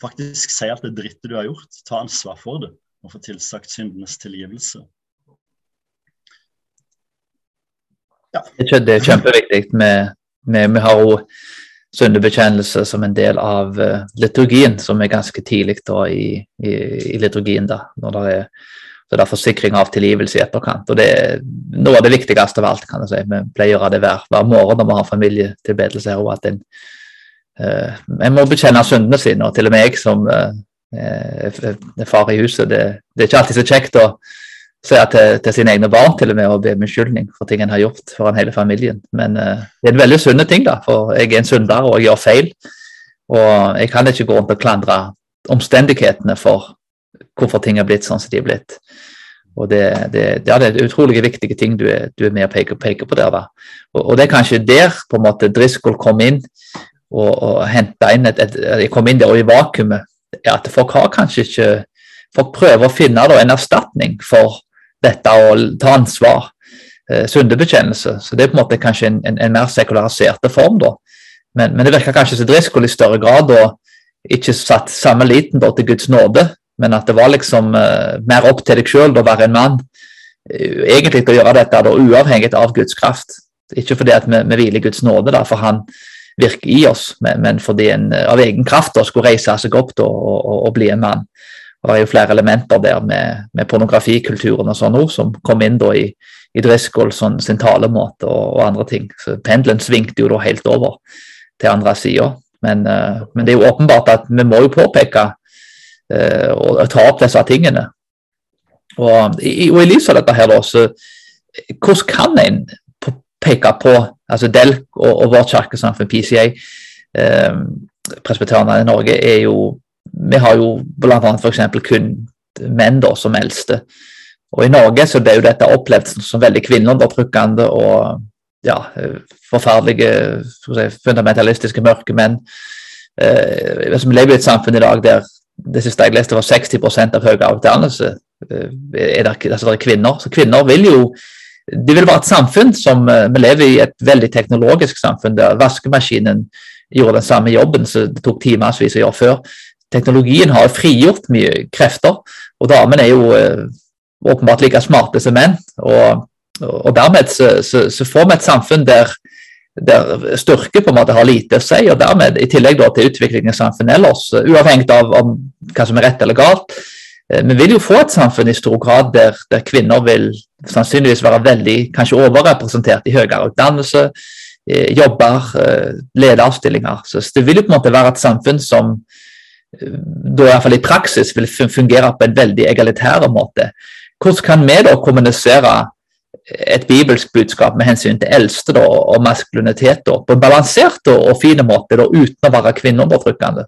Faktisk si alt det drittet du har gjort, ta ansvar for det, og få tilsagt syndenes tilgivelse. Ja. Det er kjempeviktig. Vi, har jo syndebekjennelse som en del av uh, liturgien, som er ganske tidlig da, i, i, i, liturgien. da, når det er så det er forsikring av tilgivelse i etterkant. og Det er noe av det viktigste av alt. kan jeg si. Vi pleier å gjøre det hver, hver morgen når vi har familietilbedelse her. og at en, uh, en må bekjenne syndene sine. og Til og med jeg som uh, er far i huset, det, det, er ikke alltid så kjekt å si til, til, sine egne barn til og med å be om unnskyldning for ting en har gjort foran hele familien. Men uh, det er en veldig sunne ting, da, for jeg er en synder og jeg gjør feil. Og jeg kan ikke gå rundt og klandre omstendighetene for hvorfor ting er blitt sånn som de er blitt. Og det, det, ja, det er utrolig viktige ting du er, du er med og peker, peker, på der. da. Og, og, det er kanskje der på en måte Driscoll kom inn og, og henta inn et, et, et, kom inn der og i vakuumet. at Folk har kanskje ikke folk prøver å finne da, en erstatning for dette å ta ansvar. Eh, syndebekjennelse. Så det er på en måte kanskje en, en, en mer sekulariserte form. da. Men, men det virker kanskje som Driscoll i større grad da ikke satt samme liten da, til Guds nåde, men at det var liksom eh, mer opp til deg sjøl å være en mann. Egentlig til å gjøre dette da, uavhengig av Guds kraft. Ikke fordi at vi, vi hviler Guds nåde, da, for han virker i oss, men, men fordi en uh, av egen kraft da, skulle reise seg opp da, og, og, og, bli en mann. Det er jo flere elementer der med, med pornografikulturen og sånn som kom inn da i, i Driscoll sånn, sin talemåte og, og, andre ting. Så Pendelen svingte jo da helt over til andre sida. Men, men, det er jo åpenbart at vi må jo påpeke uh, og ta opp disse tingene. Og i, og i lys av dette her, da, så hvordan kan en peke på altså Delk og, og vårt kirkesamfunn, PCA, eh, presbyterianerne i Norge, er jo Vi har jo bl.a. f.eks. kun menn da, som eldste. Og I Norge så ble jo dette opplevd som veldig kvinneundertrykkende og ja, forferdelige si, fundamentalistiske mørke menn. Eh, vi lever i et samfunn i dag der det siste jeg leste, var 60 av høyere utdannelse eh, er det, altså er kvinner. Så kvinner vil jo Det vil være et samfunn som eh, Vi lever i et veldig teknologisk samfunn der vaskemaskinen gjorde den samme jobben som det tok timevis å gjøre før. Teknologien har frigjort mye krefter, og damene er jo eh, åpenbart like smarte som menn. Og, og dermed så, så, så får vi et samfunn der der styrke på en måte har lite å si, og dermed i tillegg til utviklingen i samfunnet ellers, uavhengig av om, hva som er rett eller galt. Uh, vi vil jo få et samfunn i stor grad der, der, kvinner vil sannsynligvis være veldig kanskje overrepresentert i høyere utdannelse, uh, jobber, lederstillinger. Så det vil jo på en måte være et samfunn som da fall i praksis vil fungere på en veldig egalitær måte. Hvordan kan vi da kommunisere et bibelsk budskap med hensyn til eldste da, og maskulinitet da, på en balansert og, og fin måte, da, uten å være kvinneundertrykkende?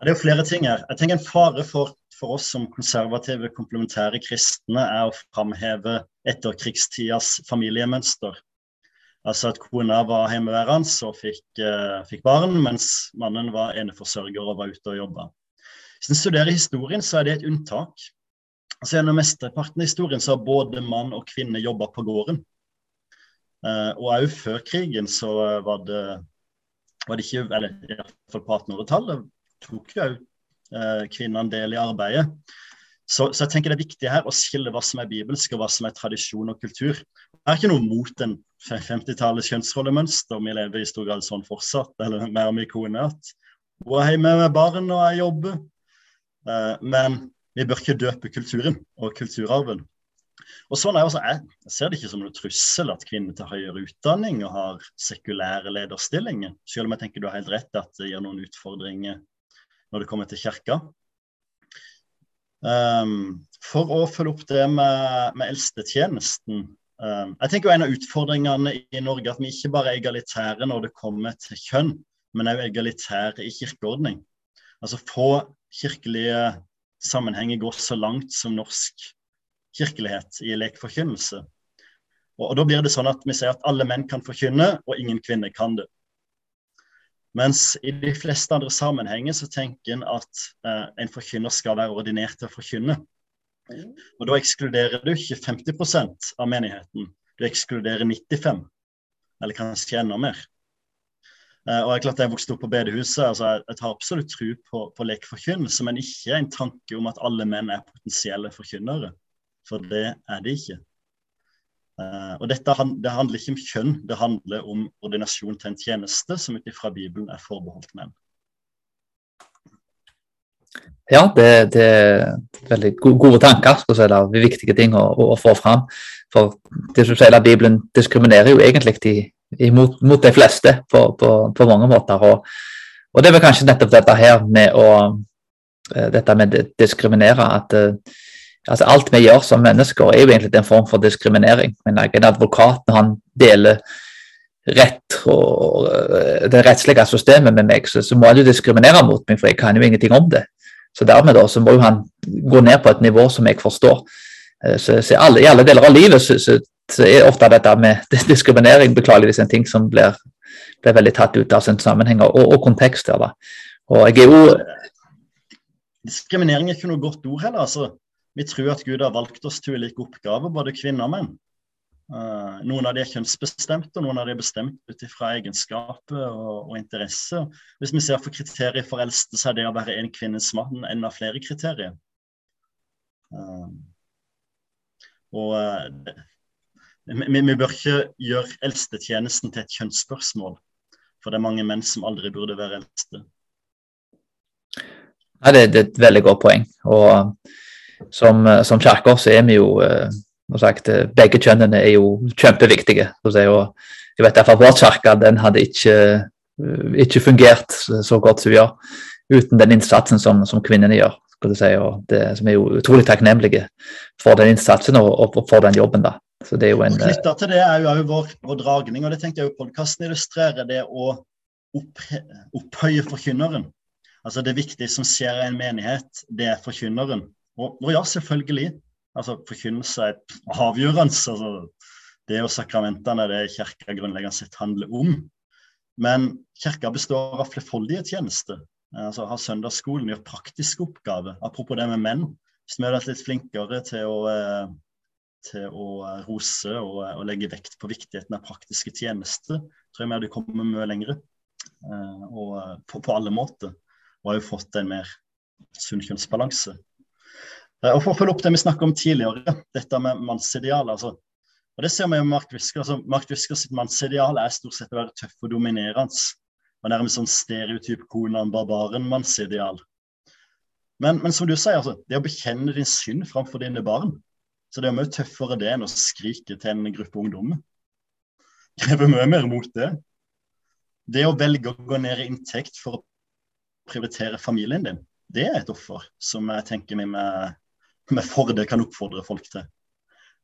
Det er jo flere ting her. Jeg tenker En fare for, for oss som konservative, komplementære kristne er å framheve etterkrigstidas familiemønster. Altså at kona var hjemmeværende og fikk, uh, fikk, barn, mens mannen var eneforsørger og var ute og jobba. Hvis en studerer historien, så er det et unntak. Altså Gjennom mesteparten av historien så har både mann og kvinne jobba på gården. Uh, og òg før krigen så var det, var det ikke Eller iallfall på 1800-tallet tok jo òg uh, kvinnene del i arbeidet. Så, så, jeg tenker det er viktig her å skille hva som er bibelsk og hva som er tradisjon og kultur. Jeg er ikke noe mot en 50-tallets kjønnsrollemønster. Vi lever i stor grad sånn fortsatt. Eller mer og min kone at hun er hjemme med barn og jeg jobber. Uh, men vi bør ikke døpe kulturen og kulturarven. Og sånn er også jeg. jeg ser det ikke som noe trussel at kvinner tar høyere utdanning og har sekulære lederstillinger, selv om jeg tenker du har helt rett at det gir noen utfordringer når det kommer til kirka. Um, for å følge opp det med, med eldstetjenesten. Um, jeg tenker jo En av utfordringene i Norge at vi ikke bare er egalitære når det kommer til kjønn, men også egalitære i kirkeordning. Altså få kirkelige sammenhenger går så langt som norsk kirkelighet i lekforkynnelse. Og, og Da blir det sånn at vi sier at alle menn kan forkynne, og ingen kvinner kan det. Mens i de fleste andre sammenhenger så tenker en at eh, en forkynner skal være ordinert til å forkynne. Og Da ekskluderer du ikke 50% av menigheten, du ekskluderer 95 eller kanskje enda mer. Eh, og jeg, klart jeg vokste opp på bedehuset, altså jeg, jeg har absolutt tro på, på lekforkynnelse, men ikke en tanke om at alle menn er potensielle forkynnere. For det er de ikke. Uh, og dette det handler ikke om kjønn, det handler om ordinasjon til en tjeneste som ut ifra Bibelen er forbeholdt menn. Ja, det, det, er veldig gode tanker. Det er viktige ting å, å, få fram. For det som sier at Bibelen diskriminerer jo egentlig de, imot, mot de fleste på, på, på mange måter. Og, og, det er vel kanskje nettopp dette her med å eh, dette med diskriminere. at uh, altså Alt vi gjør som mennesker, er jo egentlig en form for diskriminering. Men En advokat når han deler rett og det rettslige systemet med meg, så, så må han jo diskriminere mot meg, for jeg kan jo ingenting om det. Så dermed da, så må jo han gå ned på et nivå som jeg forstår. Eh, så, så alle, I alle deler av livet så, så, så, er ofte dette med diskriminering beklageligvis en ting som blir, blir veldig tatt ut av sin sammenheng og, og kontekst. da. Og jeg er jo... Diskriminering er ikke noe godt ord heller. altså. Vi tror at Gud har valgt oss til ulike oppgaver, både kvinner og menn. Uh, noen av de er kjønnsbestemte, og noen av de er bestemt ut fra egenskaper og, og interesser. Hvis vi ser for kriterier for eldste, så er det å være en kvinnes mann en av flere kriterier. Uh, og uh, vi, vi, bør ikke gjøre eldstetjenesten til et kjønnsspørsmål, for det er mange menn som aldri burde være eldste. Ja, det, det, er et veldig godt poeng. Og som, som kirker så er vi jo sagt, begge kjønnene er jo kjempeviktige. Og jeg vet derfor Vår kirke den hadde ikke, ikke, fungert så godt som vi gjør uten den innsatsen som, som kvinnene gjør. Si, og det, som er jo utrolig takknemlige for den innsatsen og, og for den jobben. da. Så det er jo en... Knytta til det er jo vår, vår, dragning, og det tenkte jeg jo podkasten illustrerer, det å opphøye forkynneren. Altså Det viktige som skjer i en menighet, det er forkynneren. Og, og ja, selvfølgelig altså Forkynnelse er avgjørende. Altså, det og sakramentene det kirka grunnleggende sett handler om. Men kirka består av flerfoldige tjenester. Altså, har søndagsskolen, gjør praktiske oppgaver. Apropos det med menn. Hvis vi hadde vært litt flinkere til å, eh, til å rose og, og, legge vekt på viktigheten av praktiske tjenester, tror jeg vi hadde kommet mye lenger. Eh, og på, på alle måter. Og har jo fått en mer sunn kjønnsbalanse. Eh, og For å følge opp det vi snakket om tidligere, dette med mannsideal. altså, og Det ser vi jo Mark Whisker. altså Mark Whisker sitt mannsideal er stort sett å være tøff og dominerende. Og nærmest sånn stereotyp Konan Barbaren-mannsideal. Men, men, som du sier, altså, det å bekjenne din synd framfor dine barn så Det er mye tøffere det enn å skrike til en gruppe ungdommer. Krever mye mer mot det. Det å velge å gå ned i inntekt for å prioritere familien din, det er et offer som jeg tenker vi med med fordel kan oppfordre folk til.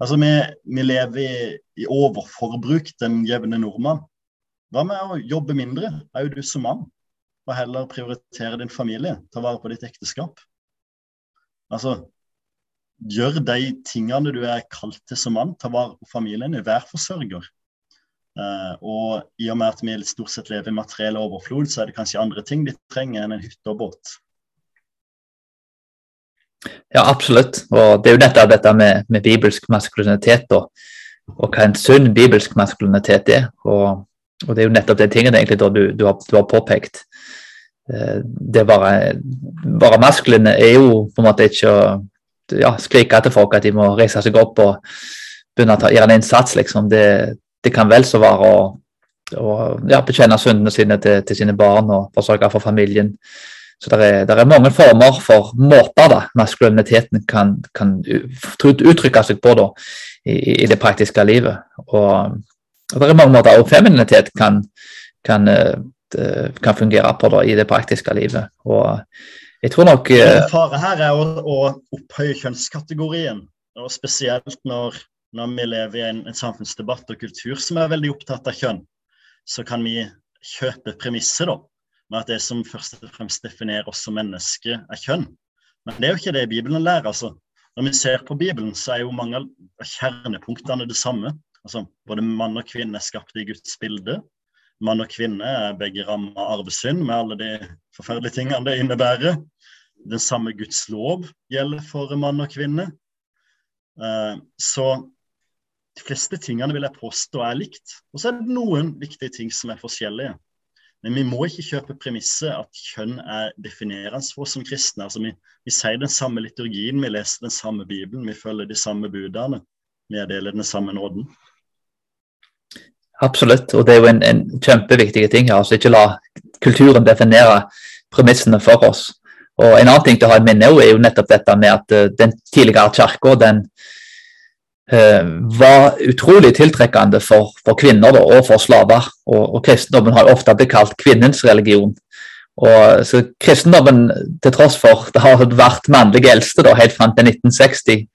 Altså, Vi, vi lever i, i, overforbruk, den jevne nordmann. Hva med å jobbe mindre, er jo du som mann, og heller prioritere din familie, ta vare på ditt ekteskap? Altså, gjør de tingene du er kalt til som mann, ta vare på familien din, vær forsørger. Uh, og i og med at vi stort sett lever i materiell overflod, så er det kanskje andre ting de trenger enn en hytte og båt. Ja, absolutt. Og det er jo dette, dette med, med bibelsk maskulinitet og, og, hva en sunn bibelsk maskulinitet er. Og, og, det er jo nettopp den tingen egentlig du, du, har, du har, påpekt. Eh, det å være, maskuline er jo på en måte ikke å ja, skrike etter folk at de må reise seg opp og begynne å gjøre en innsats. liksom. Det, det kan vel så være å, å ja, bekjenne syndene sine til, til, sine barn og forsørge for familien. Så det er, er, mange former for måter da, maskuliniteten kan, kan uttrykke seg på da, i, i, det praktiske livet. Og, og det er mange måter også femininitet kan, kan, eh, kan fungere på da, i det praktiske livet. Og jeg tror nok En Fare her er å, å opphøye kjønnskategorien, og spesielt når, når vi lever i en, en samfunnsdebatt og kultur som er veldig opptatt av kjønn, så kan vi kjøpe premisset da, med at det som først og fremst definerer oss som mennesker, er kjønn. Men det er jo ikke det Bibelen lærer. altså. Når vi ser på Bibelen, så er jo mange av kjernepunktene det samme. Altså, både mann og kvinne er skapt i Guds bilde. Mann og kvinne er begge rammet av arvesynd, med alle de forferdelige tingene det innebærer. Den samme Guds lov gjelder for mann og kvinne. Uh, så de fleste tingene vil jeg påstå er likt. Og så er det noen viktige ting som er forskjellige. Men vi må ikke kjøpe premisset at kjønn er definerende for oss som kristne. Altså, vi, vi, sier den samme liturgien, vi leser den samme Bibelen, vi følger de samme budene. Vi deler den samme nåden. Absolutt, og det er jo en, en kjempeviktig ting. her, altså Ikke la kulturen definere premissene for oss. Og En annen ting til å ha i minne er jo nettopp dette med at uh, den tidligere kirka Eh, var utrolig tiltrekkende for, for kvinner da, og for slaver. Og, og, kristendommen har ofte blitt kalt kvinnens religion. Og, så kristendommen, til tross for det har vært mannlige eldste da, helt fram til 1960,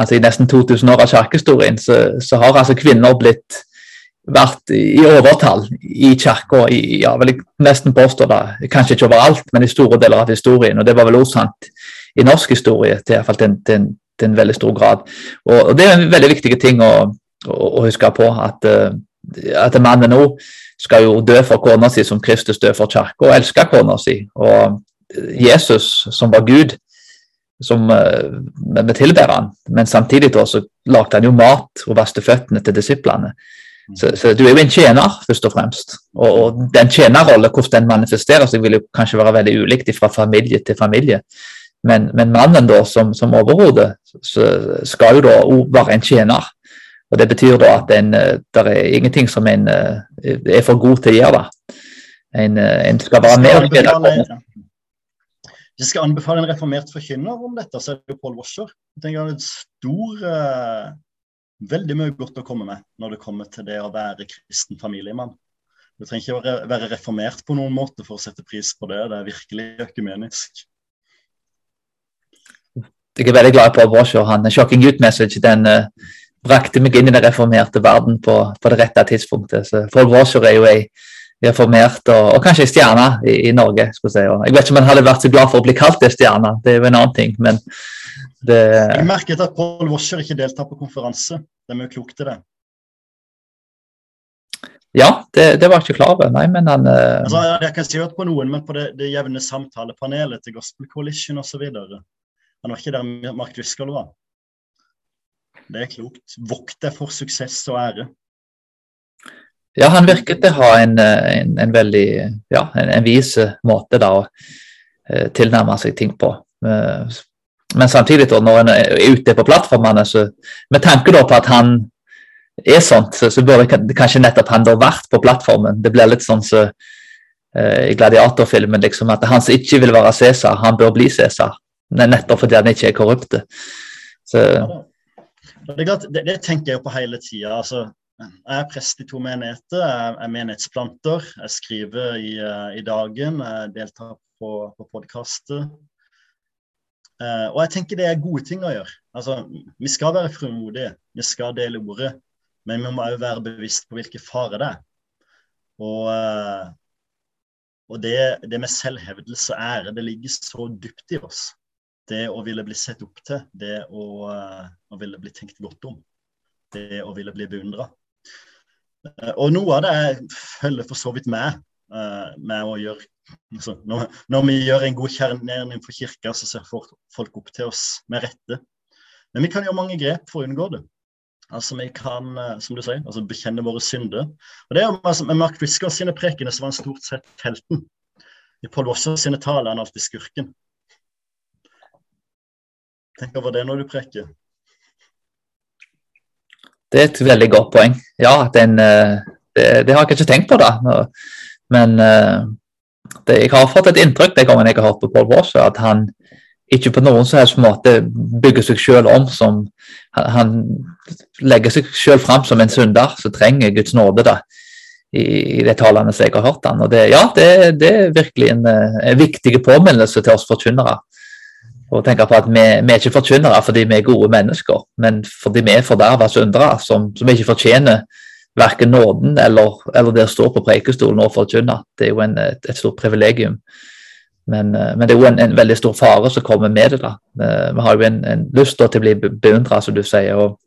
altså i nesten 2000 år av kirkehistorien, så, så, har altså kvinner blitt vært i overtall i kirka, ja, vil jeg nesten påstå det, kanskje ikke overalt, men i store deler av historien. Og det var vel også sant i norsk historie, til, til, til, til en veldig stor grad. Og, og Det er en veldig viktig ting å, å, å huske på. At, uh, at mannen nå skal jo dø for kona si som Kristus døde for kirka, og elske kona si. Og Jesus, som var Gud, som uh, vi tilber han, men samtidig da, så lagde han jo mat og vaste føttene til disiplene. Så, så, du er jo en tjener, først og fremst. Og, og den tjenerrollen, hvordan den manifesterer seg, vil jo kanskje være veldig ulikt fra familie til familie. Men, men mannen da, som, som overhode skal jo da være en tjener. Og Det betyr da at en, der det er ingenting som en eh, er for god til å gjøre. En, eh, en skal være med og tjene. Hvis jeg skal anbefale en reformert forkynner om dette, så er det jo Paul Washer. Jeg tenker en stor, Veldig mye godt å komme med når det kommer til det å være kristen familiemann. Du trenger ikke være reformert på noen måte for å sette pris på det. Det er virkelig økumenisk jeg er veldig glad i Paul og Han 'Shocking Youth Message' den uh, brakte meg inn i den reformerte verden på, på det rette tidspunktet. Så Paul Washer er jo ei reformert og, og kanskje ei stjerne i, i, Norge. jeg si. Og jeg vet ikke om han hadde vært så glad for å bli kalt ei stjerne, det er jo en annen ting. men det... Jeg merket at Paul Washer ikke deltar på konferanse. Det er mye klokt i det. Ja, det, det var jeg ikke klar over. Nei, men han uh... altså, Jeg kan si at på noen, men på det, det jevne samtalepanelet til Gospel Coalition osv. Han var ikke der Mark Driscoll var. Det er klokt. Vokt deg for suksess og ære. Ja, han virket å ha en, en, en veldig ja, en, en vis måte da, å eh, tilnærme seg ting på. Uh, men samtidig, da, når en er ute på plattformene, så med tanke da på at han er sånt, så, så burde kanskje nettopp han da vært på plattformen. Det blir litt sånn så, eh, i gladiatorfilmen, liksom, at han som ikke vil være Cæsar, han bør bli Cæsar nettopp fordi han ikke er korrupt. Så... Ja, det, det, det, tenker jeg jo på hele tida. Altså, jeg er prest i to menigheter, jeg er menighetsplanter. Jeg skriver i, eh, i Dagen, jeg deltar på, på podkaster. Uh, og jeg tenker det er gode ting å gjøre. Altså, vi skal være frimodige, vi skal dele ordet. Men vi må òg være bevisst på hvilke farer det er. Og, uh, og det, det, med selvhevdelse og ære, det ligger så dypt i oss det å ville bli sett opp til, det å, uh, å ville bli tenkt godt om, det å ville bli beundra. Uh, og noe av det følger for så vidt med, uh, med å gjøre altså, når, når, vi gjør en god kjernering for kirka, så ser folk opp til oss med rette. Men vi kan gjøre mange grep for å unngå det. Altså Vi kan som du sier, altså bekjenne våre synder. Og det er altså, Med Mark Driscoll sine prekener så var han stort sett helten. I Paul Wasser sine taler er han alltid skurken. Tenk over det når du preker. Det er et veldig godt poeng. Ja, den, eh, det, det, har jeg ikke tenkt på, da. Men eh, det, jeg har fått et inntrykk den gangen jeg har hørt på Paul Walsh, at han ikke på noen som helst måte bygger seg selv om som Han legger seg selv fram som en synder som trenger Guds nåde da, i, i de talene som jeg har hørt han. Og det, ja, det, det er virkelig en, eh, en viktig påminnelse til oss forkynnere og tenke på at vi, vi er ikke forkynnere fordi vi er gode mennesker, men fordi vi er forderva syndere som, som, ikke fortjener verken nåden eller, eller det å stå på preikestolen og forkynne. Det er jo en, et, et, stort privilegium. Men, eh, men, det er jo en, en, veldig stor fare som kommer med det. da. Vi, vi har jo en, en lyst til å bli beundra, som du sier. og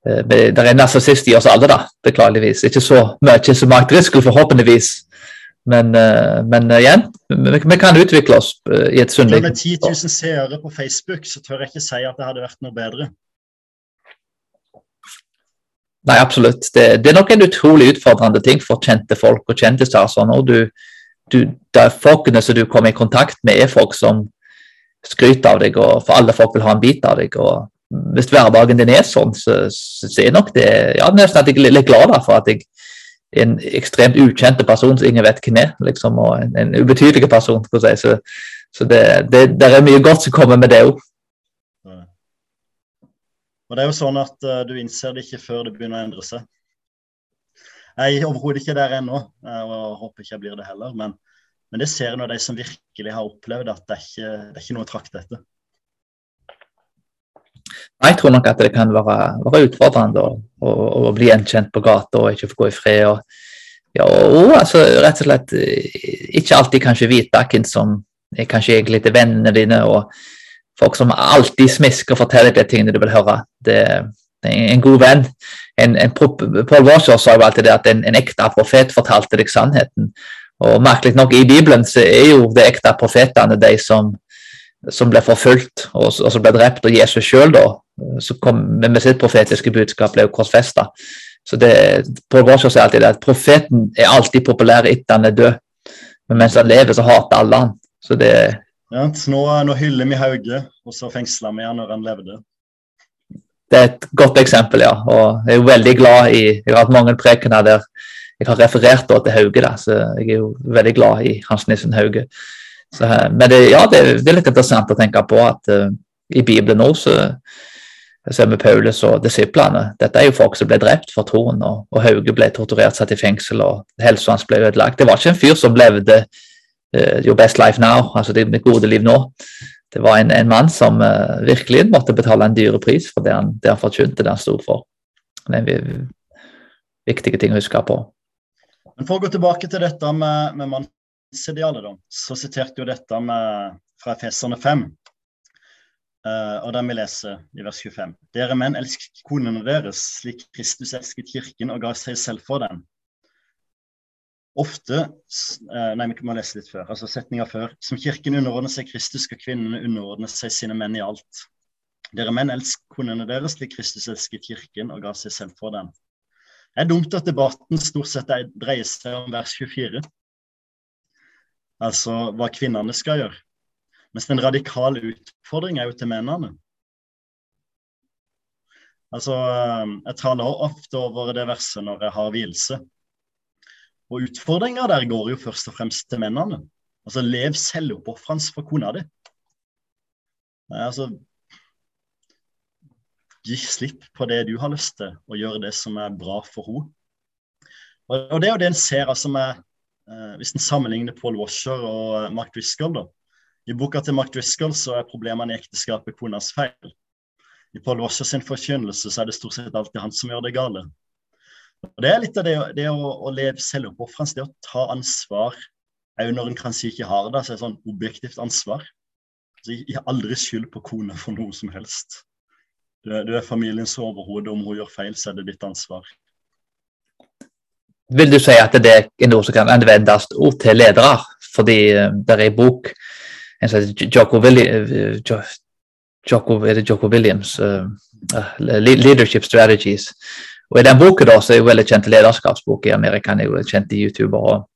det er en narsissist i oss alle, da, beklageligvis. Ikke så mye som Mark Driscoll, forhåpentligvis. Men, men igjen, vi, vi, kan utvikle oss i et sunt Med 10 000 seere på Facebook så tør jeg ikke si at det hadde vært noe bedre. Nei, absolutt. Det, det, er nok en utrolig utfordrende ting for kjente folk og kjendiser. Sånn, og du, du, folkene som du kommer i kontakt med, er folk som skryter av deg, og for alle folk vil ha en bit av deg. og Hvis hverdagen din er sånn, så, så, så er nok det ja, nesten at jeg er litt glad for at jeg en ekstremt ukjent person som ingen vet hvem er, liksom, og en, en ubetydelig person. Si. Så, så det, det, det, er mye godt som kommer med det òg. Og det er jo sånn at uh, Du innser det ikke før det begynner å endre seg. Jeg er overhodet ikke der ennå, uh, og håper ikke jeg blir det heller. Men, men det ser jeg av de som virkelig har opplevd at det er ikke det er ikke noe å trakte etter. Jeg tror nok at det kan være, være utfordrende å, å, å, bli gjenkjent på gata og ikke få gå i fred. Og, ja, og altså, rett og slett eh, ikke alltid kanskje vite hvem som er kanskje egentlig til vennene dine. og folk som alltid smisker og forteller de tingene du vil høre. Det, er en god venn. En, en, Paul Washer sa jo alltid det at en, en, ekte profet fortalte deg sannheten. Og Merkelig nok, i Bibelen så er jo de ekte profetene de som, som ble forfulgt og, og, som ble drept. Og Jesus sjøl, som kom med sitt profetiske budskap, ble korsfesta. Så det, Paul Washer sier alltid det at profeten er alltid populær etter han er død. Men mens han lever, så hater alle han. Så det, ja, nå, nå, hyller vi Hauge, og så fengsla vi han når han levde. Det er et godt eksempel, ja. Og jeg er jo veldig glad i Jeg har hatt mange prekener der jeg har referert til Hauge, da, så jeg er jo veldig glad i Hans Nissen Hauge. Men det, ja, det, det, er litt interessant å tenke på at uh, i Bibelen òg så ser vi Paulus og disiplene. Dette er jo folk som ble drept for troen, og, og Hauge ble torturert, satt i fengsel, og helsa hans ble ødelagt. Det var ikke en fyr som levde uh, your best life now, altså det mitt gode liv nå. Det var en, en mann som uh, virkelig måtte betale en dyre pris for det han, det han forkynte, det han sto for. Det er en viktige ting å huske på. Men For å gå tilbake til dette med, med mannsidealet, da, så siterte jo dette med, fra Efeserne 5. Uh, eh, og den vi leser i vers 25. Dere menn, elsk konene deres, slik Kristus elsket kirken og ga seg selv for den, ofte uh, Nei, vi må lese litt før. altså Setninga før. Som kirken underordner seg Kristus, skal kvinnene underordne seg sine menn i alt. Dere menn, elsk konene deres slik Kristus elsket kirken og ga seg selv for den. Det er dumt at debatten stort sett dreier seg om vers 24, altså hva kvinnene skal gjøre. Mens den radikale utfordring er jo til mennene. Altså, eh, Jeg taler ofte over det verset når jeg har vielse. Og utfordringa der går jo først og fremst til mennene. Altså lev selvoppofrende for kona di. Altså Gi slipp på det du har lyst til, og gjør det som er bra for henne. Og det er jo det en ser altså med Hvis en sammenligner Paul Washer og eh, Mark Driscoll, da. I boka til Mark Driscoll så er problemene i ekteskapet konas feil. I Paul Washer sin forkynnelse så er det stort sett alltid han som gjør det gale. Og Det er litt av det, det å, å leve selvoppofrende, det å ta ansvar òg når en kanskje ikke har det. så er det sånn objektivt ansvar. Så jeg har aldri skyld på kona for noe som helst. Du, du er familiens overhode. Om hun gjør feil, så er det ditt ansvar. Vil du si at det er noe som kan anvendes til ledere? Fordi eh, det er en bok en som heter Joko, Willi, Jocko, Joko Williams, uh, Leadership Strategies. Og I den boken da, så er jo veldig kjent lederskapsbok i Amerika. Han er jo kjent YouTuber. og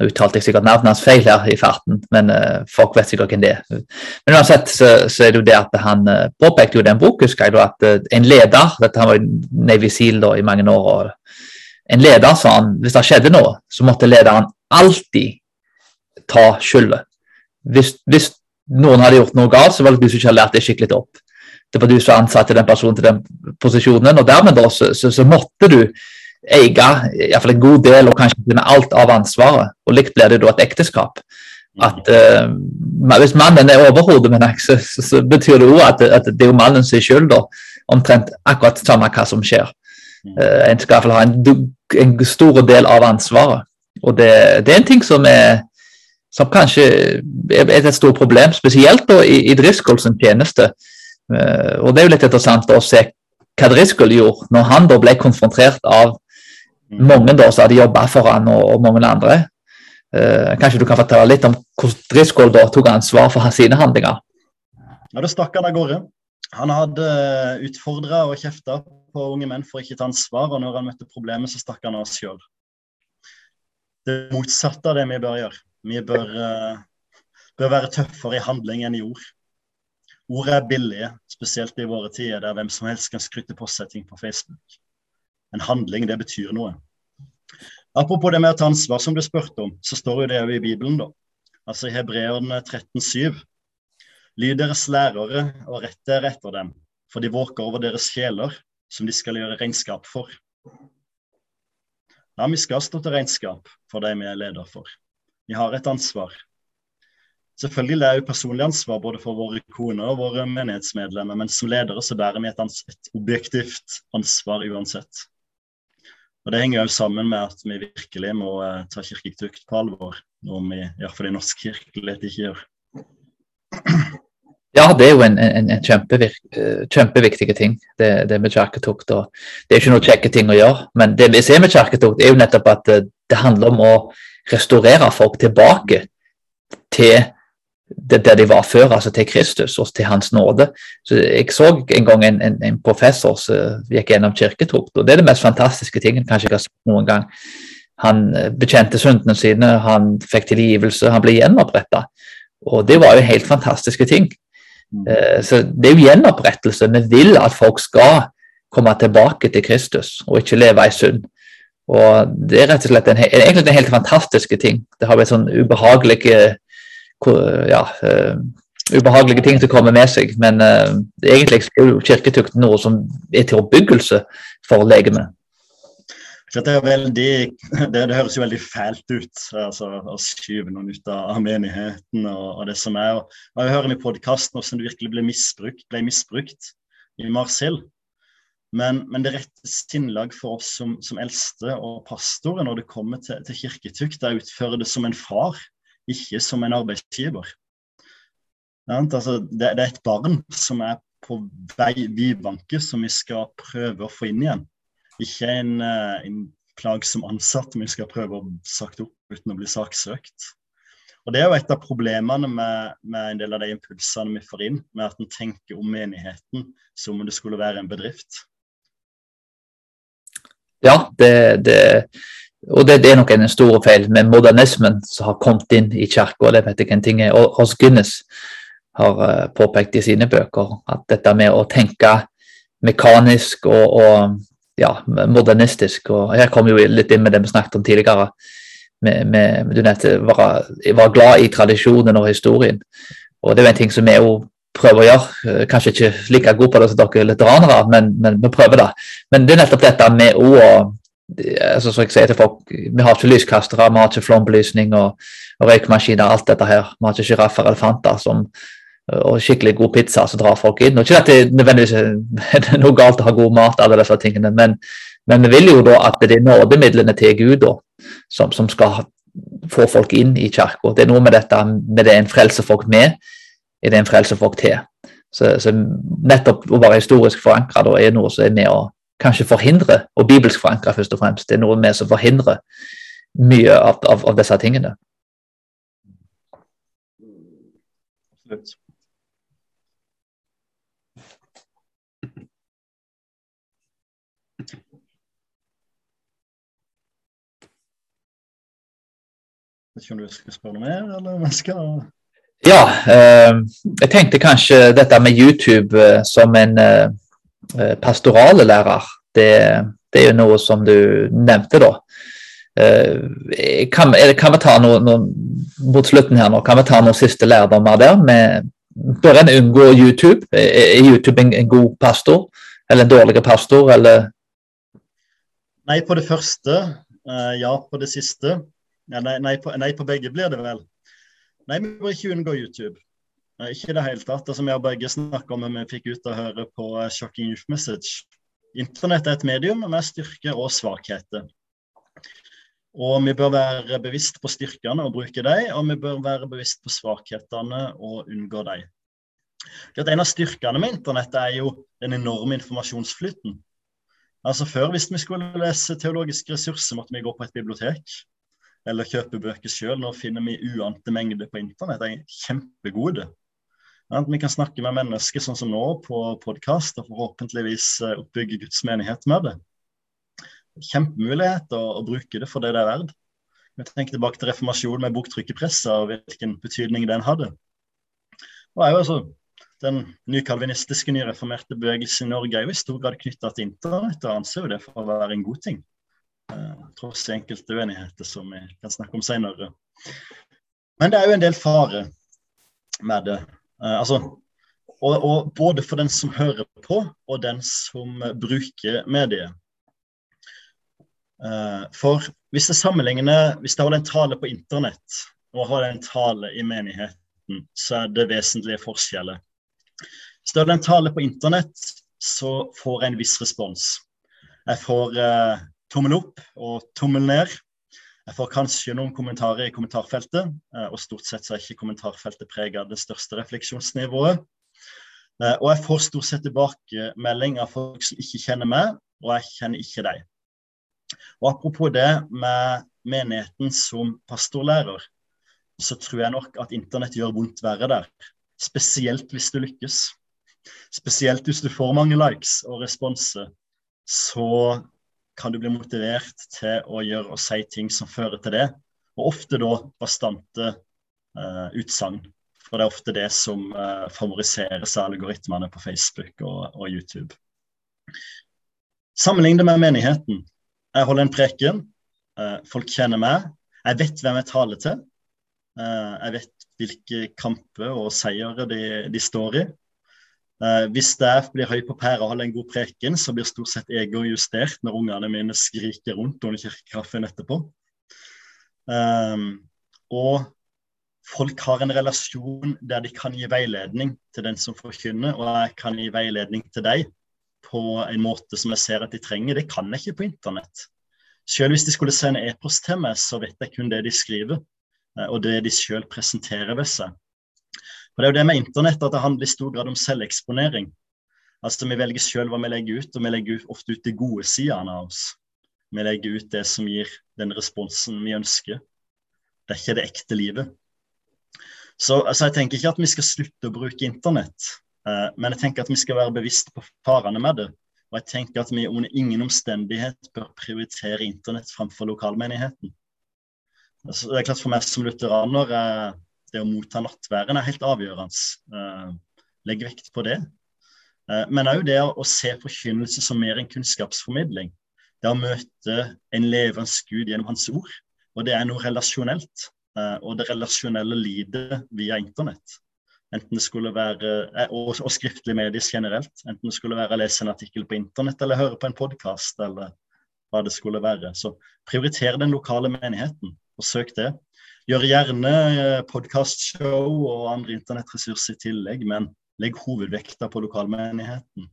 Nå uttalte jeg sikkert navnet hans feil her i farten, men uh, folk vet sikkert hvem det er. Men uansett så, så, er det jo det at han uh, påpekte jo den boken husker jeg da, at en leder dette Han var jo Navy Seal da, i mange år. og En leder, sa han, hvis det skjedde noe, så måtte lederen alltid ta skylda. Hvis, hvis, noen hadde gjort noe galt, så var det du som ikke hadde lært det skikkelig opp det var du som ansatte den personen til den posisjonen. og Dermed da, så, så, så måtte du eie iallfall en god del, og kanskje med alt av ansvaret. Og likt blir det da et ekteskap. At uh, Hvis mannen er overhodet deg, så, så, betyr det òg at, at, det er jo mannen skyld, da. Omtrent akkurat samme hva som skjer. Uh, en skal iallfall ha en, en stor del av ansvaret. Og det, det er en ting som er som kanskje er et stort problem, spesielt i, i Driscoll tjeneste. Eh, og Det er jo litt interessant å se hva Driscoll gjorde når han da ble konfrontert av Mm. mange da som hadde jobba for han og, og mange andre. Eh, kanskje du kan fortelle litt om hvordan Driscoll da tok ansvar for sine handlinger? Ja, Da stakk han av gårde. Han hadde utfordra og kjefta på unge menn for ikke ta ansvar, og når han møtte problemet, så stakk han av sjøl. Det motsatte av det vi bør gjøre. Vi bør, eh, bør være tøffere i handling enn i ord. Ord er billige, spesielt i våre tider der hvem som helst kan skryte på seg ting på Facebook. En handling, det betyr noe. Apropos det med å ta ansvar, som du spurte om, så står jo det jo i Bibelen, da. Altså i Hebreerne 13,7. Lyd deres lærere og rett dere etter dem, for de våker over deres sjeler, som de skal gjøre regnskap for. Ja, vi skal stå til regnskap for de vi er leder for. Vi har et ansvar. Selvfølgelig er det jo personlig ansvar både for våre koner og våre menighetsmedlemmer, men som ledere så bærer vi et, et objektivt ansvar uansett. Og Det henger jo sammen med at vi virkelig må eh, ta kirketukt på alvor, noe vi iallfall i norsk kirkelighet ikke gjør. Ja, det er jo en, en, en eh, kjempeviktig ting, det, det med kirketukt. Det er ikke noe kjekke ting å gjøre, men det vi ser med kirketukt, er jo nettopp at det, det handler om å restaurere folk tilbake til det der de var før, altså til Kristus og til Hans nåde. Så Jeg så en gang en, en, en professor som gikk gjennom kirketukt, og det er det mest fantastiske tingen kanskje jeg har sett noen gang. Han eh, bekjente syndene sine, han fikk tilgivelse, han ble gjenoppretta. Og det var jo helt fantastiske ting. Eh, Så det er jo gjenopprettelse. Vi vil at folk skal komme tilbake til Kristus og ikke leve i synd. Og det er rett og slett en, egentlig en helt fantastisk ting. Det har vært sånn ubehagelige ja, eh, ubehagelige ting som kommer med seg, men uh, egentlig er jo kirketukt noe som er til oppbyggelse for legemet. Så det, er veldig, det, det høres jo veldig fælt ut altså, å skyve noen ut av, menigheten og, og det som er. Og, Jeg hører i podkasten hvordan det virkelig ble misbrukt, ble misbrukt i Marsil. Men, men det rette sinnlag for oss som, som eldste og pastorer når det kommer til, til kirketukt, er å utføre det som en far, ikke som en arbeidsgiver. Altså, det, det er et barn som er på vei vidvanke, som vi skal prøve å få inn igjen. Ikke en, eh, en plagsom ansatt vi skal prøve å sagt opp uten å bli saksøkt. Og Det er jo et av problemene med, med en del av de impulsene vi får inn, med at en tenker om menigheten som om det skulle være en bedrift. Ja, det, det, og det, det er nok en stor feil med modernismen som har kommet inn i kirka. Det vet jeg en ting er. Og hos Guinness har eh, påpekt i sine bøker at dette med å tenke mekanisk og, og ja, modernistisk og Her kom jo litt inn med det vi snakket om tidligere. Med, med, du nevnte være, være glad i tradisjonen og historien. Og Det er jo en ting som vi jo prøver å gjøre. Eh, Kanskje ikke like god på det som dere lutheranere, men, men vi prøver det. Men det er nettopp dette med å altså, som jeg sier til folk, Vi har ikke lyskastere, vi har ikke flombelysning og, og røykmaskiner, alt dette her. Vi har ikke sjiraffer og elefanter som, og skikkelig god pizza så drar folk inn. Og ikke at det nødvendigvis er noe galt å ha god mat, alle disse tingene, men, men vi vil jo da at det er nådemidlene til Gud da, som, som skal få folk inn i kirka. Det er noe med dette med det en frelser folk med, er det en frelser folk til. Så, så nettopp å være historisk forankra er noe som er med å kanskje forhindre, og bibelsk forankra først og fremst, det er noe med som forhindrer mye av, av, av disse tingene. Absolutt. Vet ikke om du skal spørre mer, eller jeg skal Ja, eh, jeg tenkte kanskje dette med YouTube eh, som en eh, pastorale lærer. Det, det, er jo noe som du nevnte, da. Eh, kan, kan, vi ta noe, noe, mot slutten her nå, kan vi ta noen siste lærdommer der? Med, bør en unngå YouTube? Er YouTube en, en god pastor? Eller en dårlig pastor? Eller? Nei, på det første. Ja, på det siste. Ja, nei, nei, på, nei, på, begge blir det vel. Nei, vi bør ikke unngå YouTube. Nei, ikke i det hele tatt. Altså, vi har begge snakka om det vi fikk ut og høre på uh, Shocking Youth Message. Internett er et medium med styrker og svakheter. Og vi bør være bevisst på styrkene og bruke dem, og vi bør være bevisst på svakhetene og unngå dem. En av styrkene med internett er jo den enorme informasjonsflyten. Altså Før, hvis vi skulle lese teologiske ressurser, måtte vi gå på et bibliotek eller kjøpe bøker sjøl. Nå finner vi uante mengder på internett. De er kjempegode. Ja, vi kan snakke med mennesker sånn som nå på podkast, og forhåpentligvis eh, oppbygge Guds menighet med det. Kjempemulighet å, å bruke det for det det er verdt. Vi tenker tilbake til reformasjonen med boktrykkepresset og hvilken betydning den hadde. Og jo altså den nykalvinistiske, nyreformerte bevegelsen i Norge er jo i stor grad knytta til internett, og anser jo det for å være en god ting. Eh, tross enkelte uenigheter som vi kan snakke om senere. Men det er jo en del fare med det. Eh, altså, og, og, både for den som hører på, og den som bruker mediet. Eh, for hvis jeg sammenligner Hvis jeg holder en tale på internett og holder en tale i menigheten, så er det vesentlige forskjeller. Står det en tale på internett, så får jeg en viss respons. Jeg får eh, tommel opp og tommel ned. Jeg får kanskje noen kommentarer i kommentarfeltet, eh, og stort sett så er ikke kommentarfeltet preget av det største refleksjonsnivået. Eh, og jeg får stort sett tilbakemelding av folk som ikke kjenner meg, og jeg kjenner ikke deg. Og Apropos det med menigheten som pastorlærer, så tror jeg nok at internett gjør vondt verre der. Spesielt hvis du lykkes. Spesielt hvis du får mange likes og responser, så kan du bli motivert til å gjøre og si ting som fører til det. Og ofte da bastante uh, utsagn. For det er ofte det som uh, favoriseres av algoritmene på Facebook og, og YouTube. Sammenlign det med menigheten. Jeg holder en preken. Uh, folk kjenner meg. Jeg vet hvem jeg taler til. Uh, jeg vet hvilke kamper og seire de, de står i. Uh, hvis jeg blir høy på pæra og holder en god preken, så blir stort sett ego justert når ungene mine skriker rundt under kirkekaffen etterpå. Um, og folk har en relasjon der de kan gi veiledning til den som forkynner, og jeg kan gi veiledning til deg på en måte som jeg ser at de trenger. Det kan jeg ikke på internett. Selv hvis de skulle sende e-post til meg, så vet jeg kun det de skriver. Eh, og det de selv presenterer ved seg. For Det er jo det med internett at det handler i stor grad om selveksponering. Altså Vi velger sjøl hva vi legger ut, og vi legger ofte ut de gode sidene av oss. Vi legger ut det som gir den responsen vi ønsker. Det er ikke det ekte livet. Så altså, Jeg tenker ikke at vi skal slutte å bruke internett, eh, men jeg tenker at vi skal være bevisste på farene med det. Og jeg tenker at vi under ingen omstendighet bør prioritere internett framfor lokalmenigheten. Altså, det er klart For meg som lutheraner eh, det å motta nattværen er helt avgjørende. Eh, legg vekt på det. Eh, men òg det å se forkynnelse som mer enn kunnskapsformidling. Det å møte en levende Gud gjennom Hans ord. Og det er noe relasjonelt. Og det relasjonelle lider via internett. Enten det skulle være, og, og skriftlig medies generelt. Enten det skulle være å lese en artikkel på internett eller høre på en podkast eller hva det skulle være. Så prioriter den lokale menigheten og søk det. Gjør gjerne eh, podkastshow og andre internettressurser i tillegg, men legg hovedvekta på lokalmenigheten.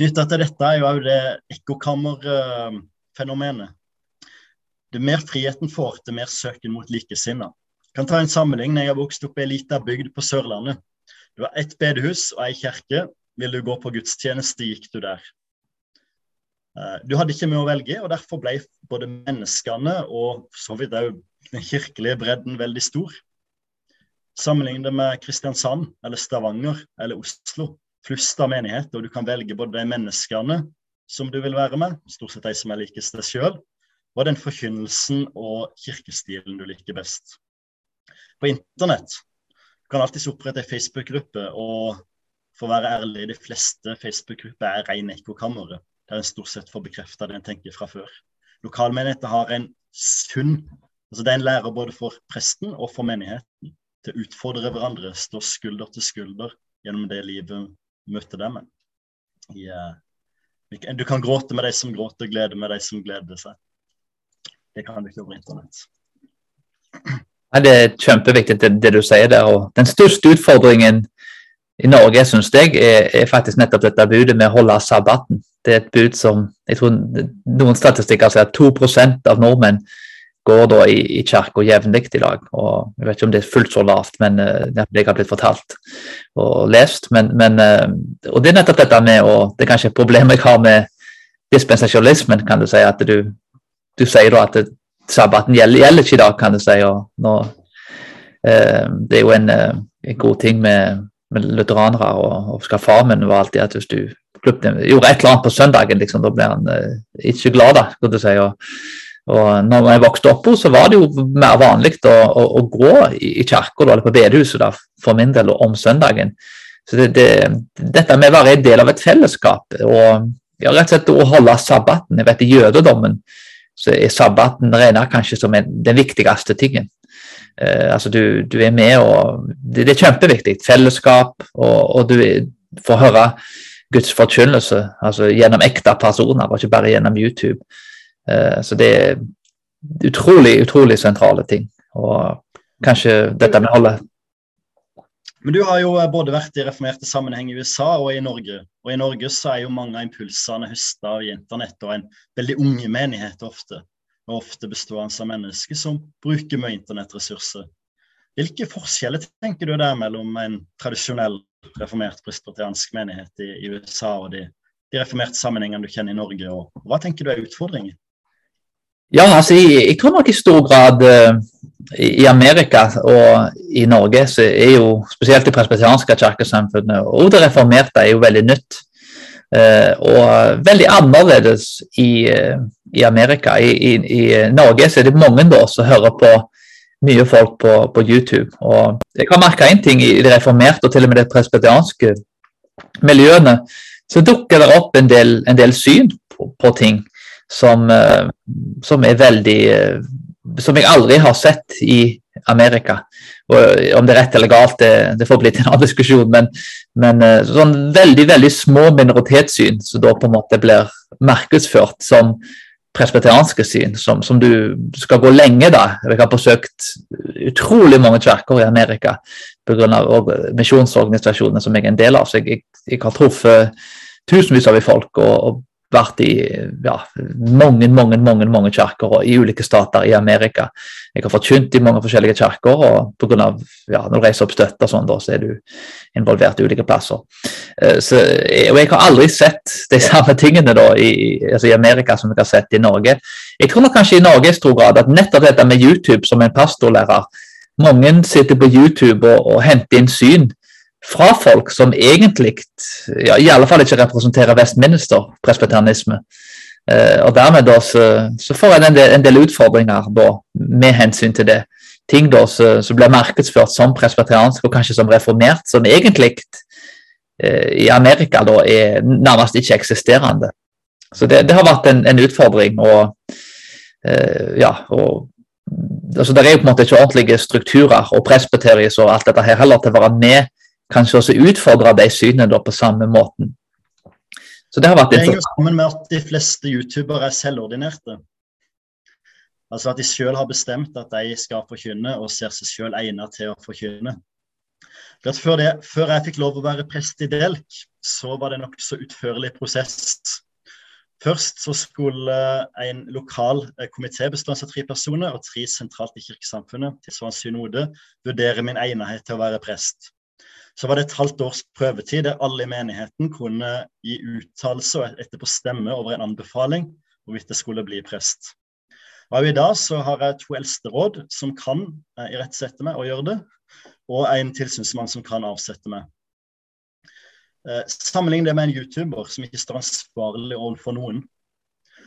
Knytta til dette er jo òg det ekkokammerfenomenet. Det mer friheten får, det mer søken mot likesinna. Kan ta en sammenligning. Jeg har vokst opp i ei lita bygd på Sørlandet. Det var ett bedehus og ei kirke. Vil du gå på gudstjeneste, gikk du der. Eh, du hadde ikke mye å velge, og derfor ble både menneskene og så vidt òg den kirkelige bredden veldig stor. Sammenlignet med Kristiansand eller Stavanger eller Oslo. Flust av menighet, og du kan velge både de menneskene som du vil være med, stort sett de som er likest deg sjøl, og den forkynnelsen og kirkestilen du liker best. På internett du kan alltids opprette ei Facebook-gruppe, og for å være ærlig, de fleste Facebook-grupper er rene ekkokammeret der en stort sett får bekrefta det en tenker fra før. Lokalmenigheten har en sunn altså Det er en lærer både for presten og for menigheten til å utfordre hverandre, stå skulder til skulder gjennom det livet møter dem. Yeah. Du kan gråte med de som gråter, glede med de som gleder seg. Det kan du ikke over internett. Nei, det er kjempeviktig det, det, du sier der. og Den største utfordringen i Norge synes jeg, er, er, faktisk nettopp dette budet med å holde sabbaten. Det er et bud som jeg tror Noen statistikker sier at 2% av nordmenn går da i, i kirka jevnlig i dag. og Jeg vet ikke om det er fullt så lavt, men uh, det har blitt fortalt og lest. Men, men uh, og det er nettopp dette med og Det er kanskje et problem jeg har med dispensasjonalismen, kan du si. At du, du sier da at sabbaten gjelder, gjelder, ikke i dag, kan du si. og nå, eh, Det er jo en, en god ting med, med lutheranere og, og far min var alltid at hvis du gjorde et eller annet på søndagen, liksom, da ble han ikke glad, da, skulle du si. og og når jeg vokste opp, så var det jo mer vanlig å, å, å gå i, i kirka eller på bedehuset da, for min del om søndagen. Så det, det, Dette med å være en del av et fellesskap og ja, rett og slett å holde sabbaten Jeg vet I jødedommen så er sabbaten regnet kanskje som en, den viktigste tingen. Eh, altså du, du, er med og det, det, er kjempeviktig. Fellesskap, og, og du får høre Guds forkynnelse altså gjennom ekte personer, og ikke bare gjennom YouTube. Eh, så det er utrolig, utrolig sentrale ting. Og kanskje dette med alle men du har jo eh, både vært i reformerte sammenheng i USA og i Norge. Og i Norge så er jo mange av impulsene høsta av internett og en veldig unge menighet ofte. Og ofte bestående av mennesker som bruker mye internettressurser. Hvilke forskjeller tenker du der mellom en tradisjonell reformert presbyteriansk menighet i, i USA og de, de reformerte sammenhengene du kjenner i Norge, og hva tenker du er utfordringen? Ja, altså jeg, jeg, tror nok i stor grad uh, i Amerika og i Norge så er jo spesielt det presbyterianske kirkesamfunnet og det reformerte er jo veldig nytt. Uh, og veldig annerledes i, uh, i Amerika. I, i, I, Norge så er det mange da som hører på mye folk på, på YouTube. Og jeg har merka én ting i det reformerte og til og med det presbyterianske miljøene. Så dukker det opp en del, en del syn på, på ting som, eh, som, er veldig eh, Som jeg aldri har sett i Amerika. Og om det er rett eller galt, det, det får bli til en annen diskusjon, men, men eh, sånn veldig veldig små minoritetssyn som da på en måte blir markedsført som presbyterianske syn, som, som, du skal gå lenge da. Jeg har besøkt utrolig mange kirker i Amerika pga. misjonsorganisasjonene som jeg er en del av. Så jeg, jeg, jeg har truffet tusenvis av folk og, og vært i ja, mange mange, mange, mange kirker i ulike stater i Amerika. Jeg har forkynt i mange forskjellige kirker, og på grunn av, ja, når du reiser opp støtte, og sånn, da, så er du involvert i ulike plasser. Eh, så, og Jeg har aldri sett de samme tingene da, i, altså i, Amerika som jeg har sett i Norge. Jeg tror nok kanskje i Norge i stor grad at nettopp dette med YouTube som en pastorlærer Mange sitter på YouTube og, og henter inn syn fra folk som egentlig ja, i alle fall ikke representerer Westminster presbyterianisme. Eh, og dermed da så, så får en en del, en del utfordringer da, med hensyn til det. Ting da som blir markedsført som presbyteriansk og kanskje som reformert, som egentlig eh, i Amerika da er nærmest ikke eksisterende. Så det, det har vært en, en utfordring. og eh, ja, og altså Det er jo på en måte ikke ordentlige strukturer og presbyteriet og alt dette her heller til å være med kanskje også utfordre de synene på samme måten. Så Det har vært Det henger sammen med at de fleste youtubere er selvordinerte. Altså at de selv har bestemt at de skal forkynne, og ser seg selv egnet til å forkynne. Før, det, før, jeg fikk lov å være prest i Delk, så var det en nokså utførlig prosess. Først så skulle en lokal eh, komité bestående av tre personer og tre sentralt i kirkesamfunnet, til synode, vurdere min egnethet til å være prest så var det et halvt års prøvetid der alle i menigheten kunne gi uttalelse og etterpå stemme over en anbefaling hvorvidt jeg skulle bli prest. Og I dag så har jeg to eldsteråd som kan eh, irettesette meg og gjøre det, og en tilsynsmann som kan avsette meg. Eh, Sammenlign det med en YouTuber som ikke står ansvarlig overfor noen.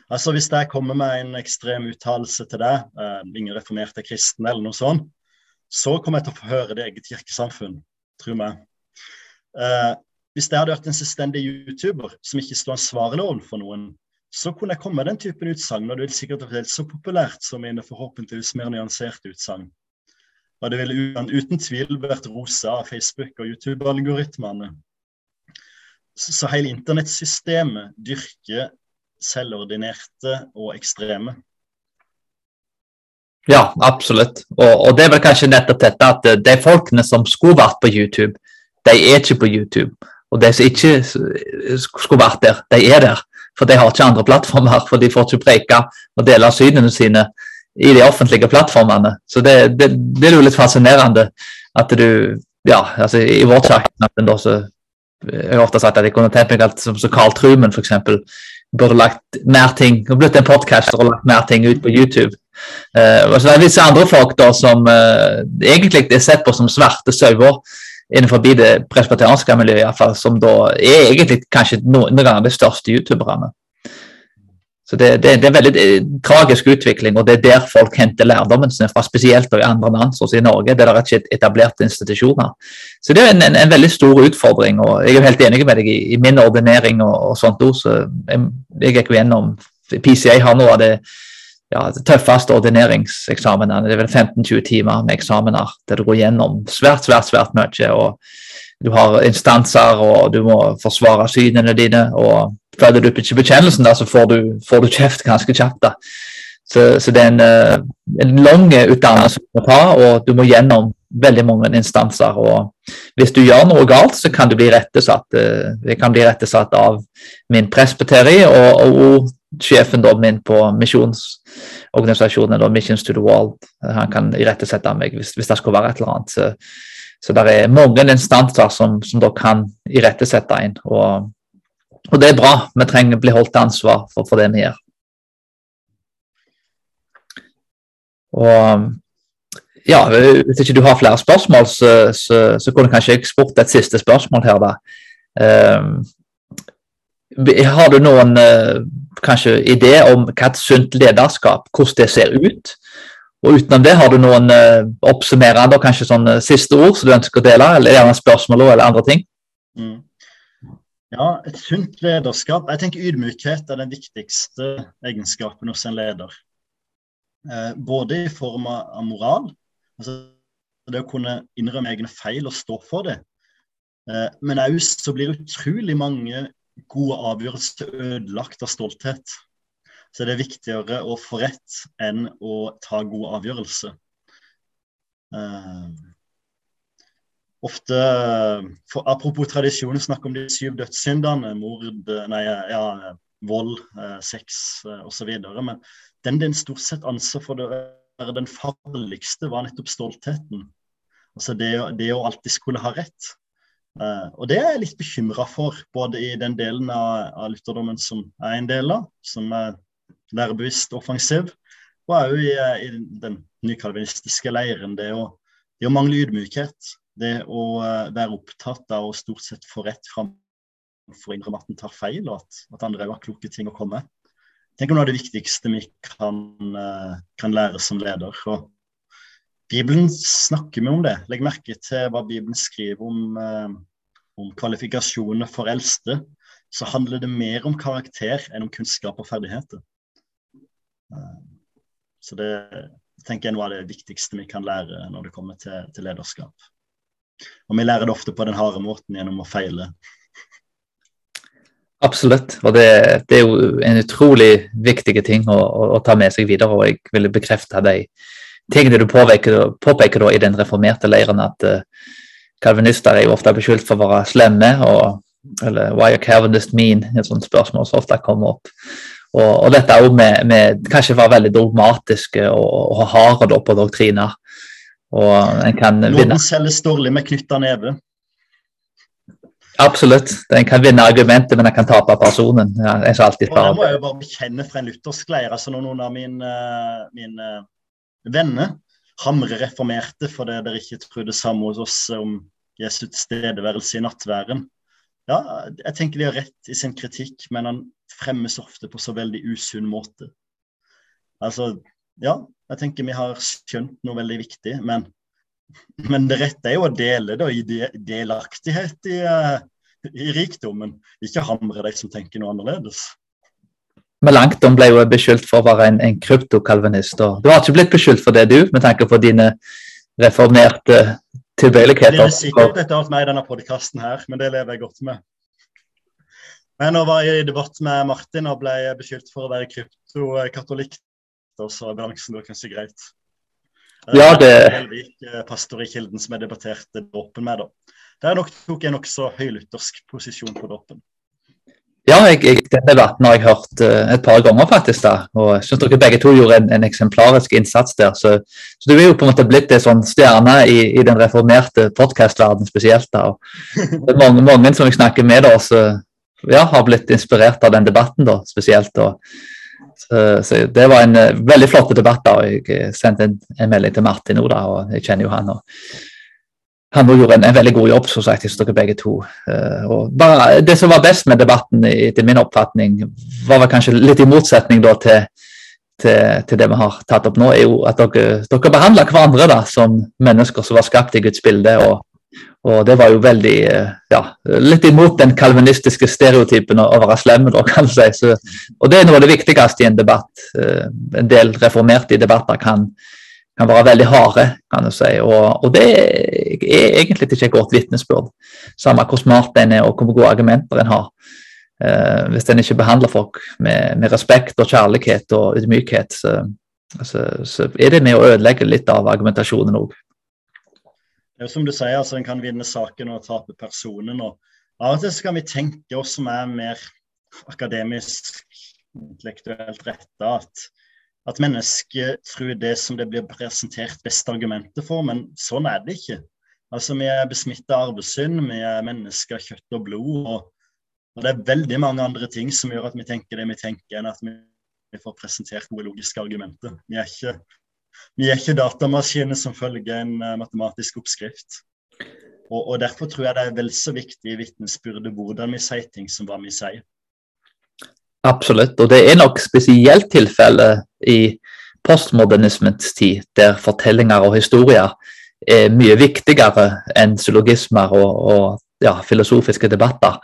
Altså Hvis jeg kommer med en ekstrem uttalelse til deg, eh, ingen reformerte kristne eller noe sånt, så kommer jeg til å få høre det eget kirkesamfunn tro meg. Uh, hvis jeg hadde vært en selvstendig YouTuber som ikke sto ansvarlig overfor noen, så kunne jeg komme med den typen utsagn, og det ville sikkert vært så populært som mine forhåpentligvis mer nyanserte utsagn. Og det ville uten tvil vært rosa av Facebook- og YouTube-algoritmene. Så, så hele internettsystemet dyrker selvordinerte og ekstreme. Ja, absolutt. Og, og, det er vel kanskje nettopp dette at de folkene som skulle vært på YouTube, de er ikke på YouTube. Og de som ikke skulle vært der, de er der. For de har ikke andre plattformer, for de får ikke preke og dele synene sine i de offentlige plattformene. Så det, det, det er jo litt fascinerende at du Ja, altså i vår kirke jeg har ofte sagt at jeg kunne tenkt meg at som, som Carl Truman f.eks. burde lagt mer ting og blitt en podcaster og lagt mer ting ut på YouTube. Uh, og så er det visse andre folk da som uh, egentlig er sett på som svarte sauer innenfor det presbyterianske miljøet, i hvert fall, som da er egentlig kanskje noen ganger de største youtuberne. Så det, det, det, er en veldig eh, tragisk utvikling, og det er der folk henter lærdommen sin fra, spesielt i andre land, som i Norge, der det er ikke etablerte institusjoner. Så det er en, en, en, veldig stor utfordring, og jeg er helt enig med deg i, i min ordinering og, og sånt òg. Så jeg, jeg gikk jo gjennom PCA har noe av det ja, tøffeste ordineringseksamenene. Det er vel 15-20 timer med eksamener der du går gjennom svært, svært, svært mye. og Du har instanser, og du må forsvare synene dine. og Følger du ikke bekjennelsen, da, så får du, får du kjeft ganske kjapt. da. Så, så, det er en, eh, en lang utdannelse du må ta, og du må gjennom veldig mange instanser. og Hvis du gjør noe galt, så kan du bli rettesatt. Eh, jeg kan bli rettesatt av min presbyteri og, og, sjefen da min på misjonsorganisasjonen, da, Missions to the World. Han kan irettesette meg hvis, hvis, det skulle være et eller annet. Så, så det er mange instanser som, som da kan irettesette en. Og, og, det er bra. Vi trenger å bli holdt til ansvar for, for det vi gjør. Og ja, Hvis ikke du har flere spørsmål, så, så, så kunne kanskje jeg spurt et siste spørsmål her. da. Um, har du noen uh, kanskje idé om hva et sunt lederskap, hvordan det ser ut? Og utenom det, har du noen uh, oppsummerende og kanskje sånn uh, siste ord som du ønsker å dele, eller gjerne spørsmål eller andre ting? Mm. Ja, et sunt lederskap. Jeg tenker ydmykhet er den viktigste egenskapen hos en leder. Eh, både i form av moral, altså det å kunne innrømme egne feil og stå for det. Eh, men òg så blir utrolig mange gode avgjørelser ødelagt av stolthet. Så det er viktigere å få rett enn å ta gode avgjørelser. Uh, ofte, for, Apropos tradisjonen, snakk om de syv dødssyndene. Mord, nei, ja, vold, uh, sex uh, osv. Men den den stort sett anser for å være den farligste, var nettopp stoltheten. Altså det, det å alltid skulle ha rett. Uh, og det er jeg litt bekymra for, både i den delen av, av lutherdommen som er en del av, som er lærebevisst offensiv, og òg i, i, den nykalvinistiske leiren. Det å, det å mangle ydmykhet. Det å uh, være opptatt av å stort sett få rett fram for å innrømme at en tar feil, og at, at andre òg har kloke ting å komme. Tenk om det er det viktigste vi kan, kan lære som leder. og Bibelen snakker vi om det. Legg merke til hva Bibelen skriver om, eh, om kvalifikasjoner for eldste. Så handler det mer om karakter enn om kunnskap og ferdigheter. Eh, så det tenker jeg er det viktigste vi kan lære når det kommer til, til lederskap. Og vi lærer det ofte på den harde måten gjennom å feile. Absolutt. Og det, det, er jo en utrolig viktig ting å, å, å, ta med seg videre. Og jeg ville bekrefte de tingene du påpeker, påpeker i den reformerte leiren, at uh, kalvinister er jo ofte beskyldt for å være slemme. og eller Why are Calvinist mean? Et sånt spørsmål som ofte kommer opp. Og, og dette òg med, med, kanskje være veldig dogmatiske og, og harde på doktriner. Og en kan Noen vinne. selges dårlig med knytta neve. Absolutt. En kan vinne argumentet, men en kan tape personen. Ja, jeg må jeg jo bare bekjenne fra en luthersk leir. Altså når noen av mine, mine venner. Hamre reformerte fordi dere ikke trodde samme hos oss om Jesu tilstedeværelse i nattværen. Ja, jeg tenker de har rett i sin kritikk, men han fremmes ofte på så veldig usunn måte. Altså, ja, jeg tenker vi har skjønt noe veldig viktig, men, men det rette er jo å dele da, i delaktighet i, eh, i rikdommen, ikke hamre de som tenker noe annerledes. Melanchthon ble jo beskyldt for å være en, en kryptokalvinist. Du har ikke blitt beskyldt for det, du, med tanke på dine reformerte tilbøyeligheter? Det er sikkert et annet meg i denne podkasten her, men det lever jeg godt med. Men nå var jeg i debatt med Martin og ble beskyldt for å være kryptokatolikk. Så balansen da kanskje greit. Ja, det... Helvik, eh, pastor i Kilden, som jeg debatterte dåpen med. da. Der nok, tok jeg nokså høylyttersk posisjon på dåpen. Ja, jeg, jeg, den debatten har jeg hørt uh, et par ganger, faktisk. da, og jeg synes dere begge to gjorde en, en eksemplarisk innsats der. Så, så, du er jo på en måte blitt en sånn stjerne i, i den reformerte podkastverdenen spesielt. da, og det er mange, mange som jeg snakker med, da, så, ja, har blitt inspirert av den debatten da, spesielt. da. så, så Det var en uh, veldig flott debatt. da, og Jeg sendte en, en melding til Martin nå, da, og jeg kjenner jo han. og han gjorde en, en, veldig god jobb, som sagt, dere begge to. Uh, bare, det som var best med debatten, etter min oppfatning, var vel kanskje litt i motsetning da, til, til, til, det vi har tatt opp nå, er jo at dere, dere behandler hverandre da, som mennesker som var skapt i Guds bilde. og, og det var jo veldig uh, ja, litt imot den kalvinistiske stereotypen å, være slemme, da, kan du si. Så, og det er noe av det viktigste i en debatt. Uh, en del reformerte i debatter kan kan være veldig harde, kan du si. Og, og det er egentlig ikke et godt vitnesbyrd. Samme hvor smart en er og hvor gode argumenter en har. Eh, hvis en ikke behandler folk med, med, respekt og kjærlighet og ydmykhet, så, så, så, er det med å ødelegge litt av argumentasjonen òg. Det er jo som du sier, altså En kan vinne saken og tape personen. og Av og til så kan vi tenke oss som er mer akademisk, intellektuelt retta, at at mennesket tror det som det blir presentert beste argumentet for, men sånn er det ikke. Altså, Vi er besmitta av arvesynd, vi er mennesker av kjøtt og blod. Og, og, det er veldig mange andre ting som gjør at vi tenker det vi tenker, enn at vi, får presentert gode logiske argumenter. Vi er ikke, vi er ikke datamaskiner som følger en uh, matematisk oppskrift. Og, og, Derfor tror jeg det er vel så viktig i vitnesbyrdet hvordan vi sier ting som hva vi sier. Absolutt, og det er nok spesielt tilfelle i postmodernismens tid, der fortellinger og historier er mye viktigere enn syllogismer og, og ja, filosofiske debatter.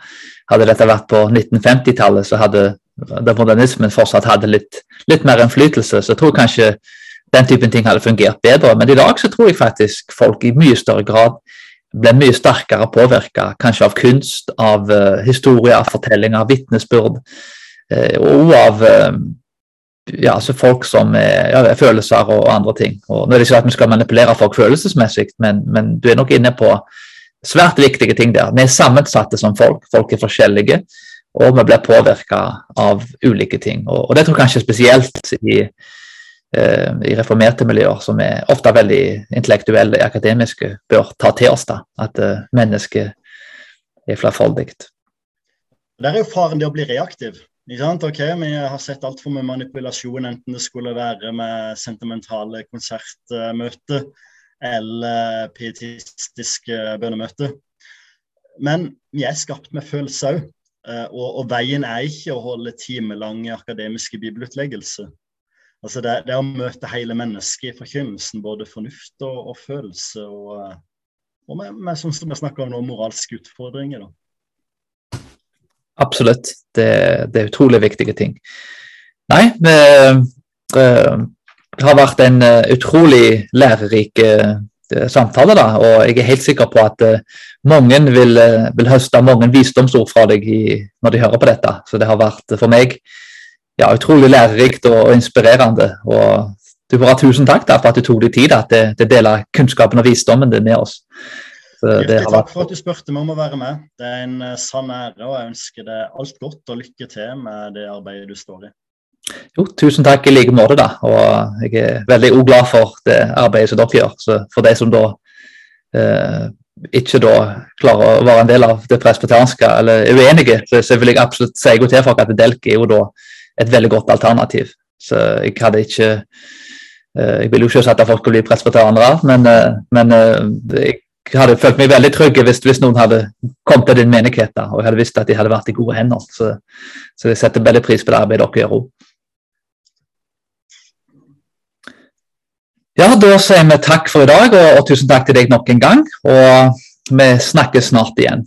Hadde dette vært på 1950-tallet, så hadde da modernismen fortsatt hadde litt, litt, mer innflytelse. Så jeg tror kanskje den typen ting hadde fungert bedre. Men i dag så tror jeg faktisk folk i mye større grad ble mye sterkere påvirka, kanskje av kunst, av uh, historier, fortellinger, vitnesbyrd. Eh, og av eh, ja, altså folk som ja, følelser og, andre ting. Og nå er det ikke at vi skal manipulere folk følelsesmessig, men, men, du er nok inne på svært viktige ting der. Vi er sammensatte som folk, folk er forskjellige, og vi blir påvirka av ulike ting. Og, og, det tror jeg kanskje spesielt i, eh, i reformerte miljøer, som er ofte veldig intellektuelle, akademiske, bør ta til oss da, at eh, mennesket er flerfoldig. Der er jo faren det å bli reaktiv. Ok, Vi har sett altfor mye manipulasjon, enten det skulle være med sentimentale konsertmøter eller pietistiske bønnemøter. Men vi er skapt med følelser òg. Eh, og, og, veien er ikke å holde timelange akademiske bibelutleggelser. Altså det, det, er å møte hele mennesket i forkynnelsen, både fornuft og, og følelse. Og, og med, med, sånn som vi snakker om nå, moralske utfordringer. da. Absolutt. Det, det, er utrolig viktige ting. Nei, det, det har vært en eh, utrolig lærerik eh, samtale, da, og jeg er helt sikker på at eh, mange vil, vil høste mange visdomsord fra deg i, når de hører på dette. Så det har vært for meg ja, utrolig lærerikt og, og inspirerende. og du ha tusen takk da, for at du tok deg tid til å dele kunnskapen og visdommen din med oss. Hjertelig takk for at du spurte meg om å være med. Det er en uh, sann ære, og jeg ønsker deg alt godt og lykke til med det arbeidet du står i. Jo, tusen takk i like måte, da. Og jeg er veldig glad for det arbeidet som dere gjør. Så for de som da eh, ikke da klarer å være en del av det presbyterianske, eller er uenige, så, så vil jeg absolutt si god til folk at Delk er jo da et veldig godt alternativ. Så jeg hadde ikke eh, Jeg vil jo ikke at folk skulle bli presbyterianere, men, eh, men jeg hadde følt meg veldig trygg hvis, hvis, noen hadde kommet til din menighet da, og jeg hadde visst at de hadde vært i gode hender. Så, så jeg setter veldig pris på det arbeidet dere gjør òg. Ja, da sier vi takk for i dag, og, og tusen takk til deg nok en gang. Og vi snakkes snart igjen.